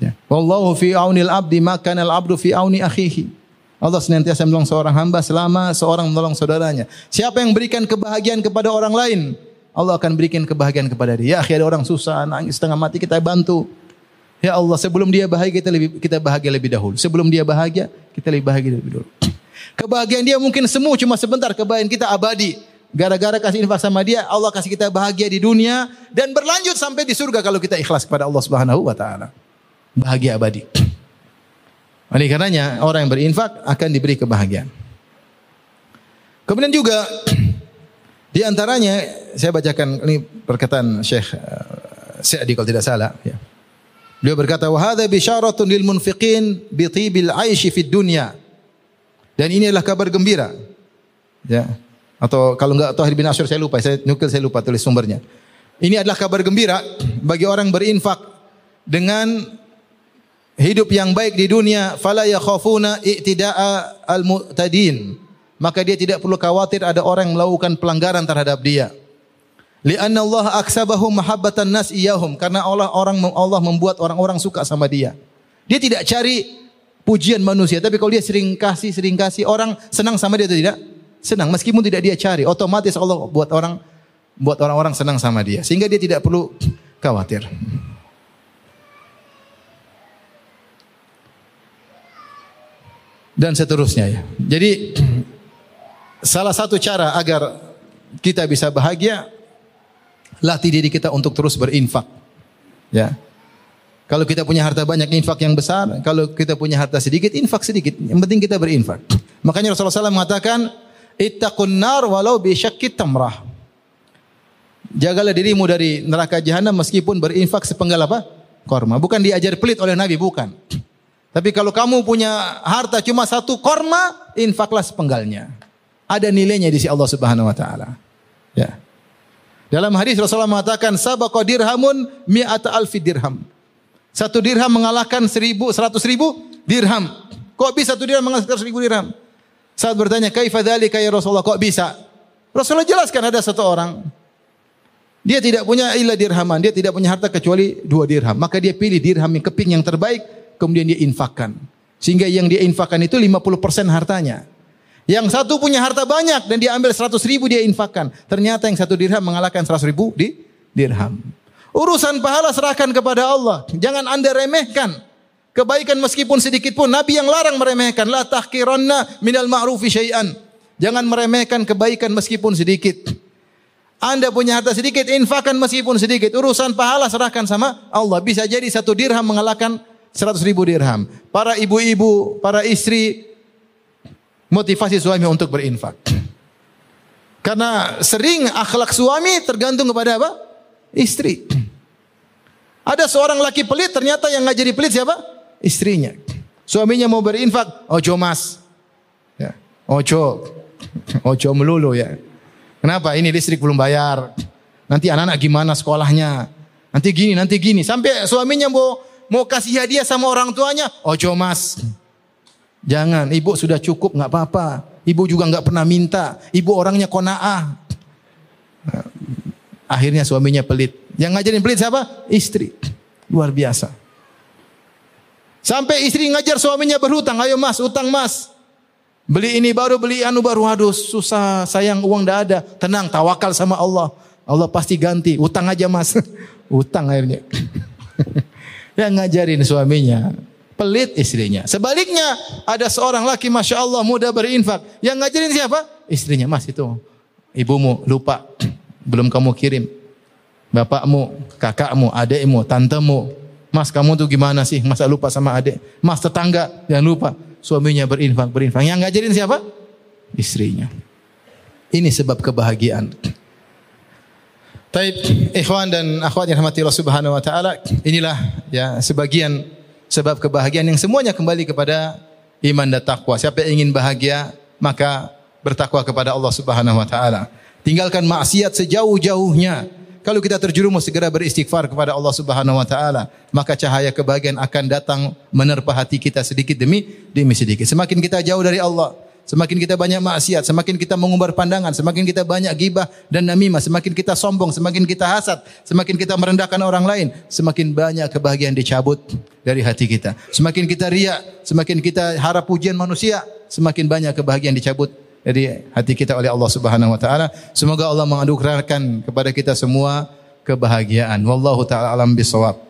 Ya. Wallahu fi aunil abdi maka al abdu fi auni akhihi. Allah senantiasa menolong seorang hamba selama seorang menolong saudaranya. Siapa yang berikan kebahagiaan kepada orang lain, Allah akan berikan kebahagiaan kepada dia. Ya, ada orang susah, nangis setengah mati kita bantu. Ya Allah, sebelum dia bahagia kita lebih kita bahagia lebih dahulu. Sebelum dia bahagia, kita lebih bahagia lebih dahulu. Kebahagiaan dia mungkin semu cuma sebentar, kebahagiaan kita abadi. Gara-gara kasih infak sama dia, Allah kasih kita bahagia di dunia dan berlanjut sampai di surga kalau kita ikhlas kepada Allah Subhanahu wa taala bahagia abadi. *clears throat* Oleh karenanya orang yang berinfak akan diberi kebahagiaan. Kemudian juga *clears throat* di antaranya saya bacakan ini perkataan Syekh uh, Sa'di kalau tidak salah ya. Beliau berkata wa hadza bisyaratun lil munfiqin bi tibil aishi fid dunya. Dan ini adalah kabar gembira. Ya. Atau kalau enggak Tahir bin Asyur saya lupa, saya nukil saya lupa tulis sumbernya. Ini adalah kabar gembira bagi orang berinfak dengan hidup yang baik di dunia fala yakhafuna i'tida'a al-mu'tadin. Maka dia tidak perlu khawatir ada orang yang melakukan pelanggaran terhadap dia. Li'anna Allah aksabahu mahabbatan nas iyahum. Karena Allah orang Allah membuat orang-orang suka sama dia. Dia tidak cari pujian manusia. Tapi kalau dia sering kasih sering kasih orang senang sama dia atau tidak? Senang. Meskipun tidak dia cari otomatis Allah buat orang buat orang-orang senang sama dia. Sehingga dia tidak perlu khawatir dan seterusnya ya. Jadi salah satu cara agar kita bisa bahagia latih diri kita untuk terus berinfak. Ya. Kalau kita punya harta banyak, infak yang besar. Kalau kita punya harta sedikit, infak sedikit. Yang penting kita berinfak. Makanya Rasulullah SAW mengatakan, Ittaqun nar walau bisyakkit tamrah. Jagalah dirimu dari neraka jahanam meskipun berinfak sepenggal apa? Korma. Bukan diajar pelit oleh Nabi, bukan. Tapi kalau kamu punya harta cuma satu korma, infaklah sepenggalnya. Ada nilainya di sisi Allah Subhanahu wa taala. Ya. Dalam hadis Rasulullah mengatakan sabaqa dirhamun mi'ata alfi dirham. Satu dirham mengalahkan seribu, seratus ribu dirham. Kok bisa satu dirham mengalahkan seribu dirham? Saat bertanya, kaifa dzalika ya Rasulullah? Kok bisa? Rasulullah jelaskan ada satu orang. Dia tidak punya illa dirhaman. Dia tidak punya harta kecuali dua dirham. Maka dia pilih dirham yang keping yang terbaik kemudian dia infakkan. Sehingga yang dia infakkan itu 50% hartanya. Yang satu punya harta banyak dan dia ambil 100 ribu dia infakkan. Ternyata yang satu dirham mengalahkan 100 ribu di dirham. Urusan pahala serahkan kepada Allah. Jangan anda remehkan. Kebaikan meskipun sedikit pun. Nabi yang larang meremehkan. La tahkiranna minal ma'rufi syai'an. Jangan meremehkan kebaikan meskipun sedikit. Anda punya harta sedikit, infakkan meskipun sedikit. Urusan pahala serahkan sama Allah. Bisa jadi satu dirham mengalahkan 100 ribu dirham. Para ibu-ibu, para istri, motivasi suami untuk berinfak. Karena sering akhlak suami tergantung kepada apa? Istri. Ada seorang laki pelit, ternyata yang ngajari pelit siapa? Istrinya. Suaminya mau berinfak, ojo mas. Ya. Ojo. Ojo melulu ya. Kenapa? Ini listrik belum bayar. Nanti anak-anak gimana sekolahnya? Nanti gini, nanti gini. Sampai suaminya mau mau kasih hadiah sama orang tuanya, ojo mas. Jangan, ibu sudah cukup nggak apa-apa. Ibu juga nggak pernah minta. Ibu orangnya konaah. Akhirnya suaminya pelit. Yang ngajarin pelit siapa? Istri. Luar biasa. Sampai istri ngajar suaminya berhutang, ayo mas, utang mas. Beli ini baru, beli anu baru, aduh susah, sayang uang dah ada. Tenang, tawakal sama Allah. Allah pasti ganti, utang aja mas. *laughs* utang akhirnya. *laughs* Yang ngajarin suaminya, pelit istrinya. Sebaliknya, ada seorang laki Masya Allah muda berinfak. Yang ngajarin siapa? Istrinya, mas itu. Ibumu lupa, *clears throat* belum kamu kirim. Bapakmu, kakakmu, adikmu, tantemu. Mas kamu tuh gimana sih? Masa lupa sama adik? Mas tetangga, jangan lupa. Suaminya berinfak, berinfak. Yang ngajarin siapa? Istrinya. Ini sebab kebahagiaan. *clears throat* Taib, ikhwan dan akhwat yang rahmati Allah Subhanahu wa taala, inilah ya sebagian sebab kebahagiaan yang semuanya kembali kepada iman dan takwa. Siapa yang ingin bahagia, maka bertakwa kepada Allah Subhanahu wa taala. Tinggalkan maksiat sejauh-jauhnya. Kalau kita terjerumus segera beristighfar kepada Allah Subhanahu wa taala, maka cahaya kebahagiaan akan datang menerpa hati kita sedikit demi demi sedikit. Semakin kita jauh dari Allah, Semakin kita banyak maksiat, semakin kita mengumbar pandangan, semakin kita banyak gibah dan namimah, semakin kita sombong, semakin kita hasad, semakin kita merendahkan orang lain, semakin banyak kebahagiaan dicabut dari hati kita. Semakin kita riak, semakin kita harap pujian manusia, semakin banyak kebahagiaan dicabut dari hati kita oleh Allah Subhanahu wa taala. Semoga Allah menganugerahkan kepada kita semua kebahagiaan. Wallahu taala alam bisawab.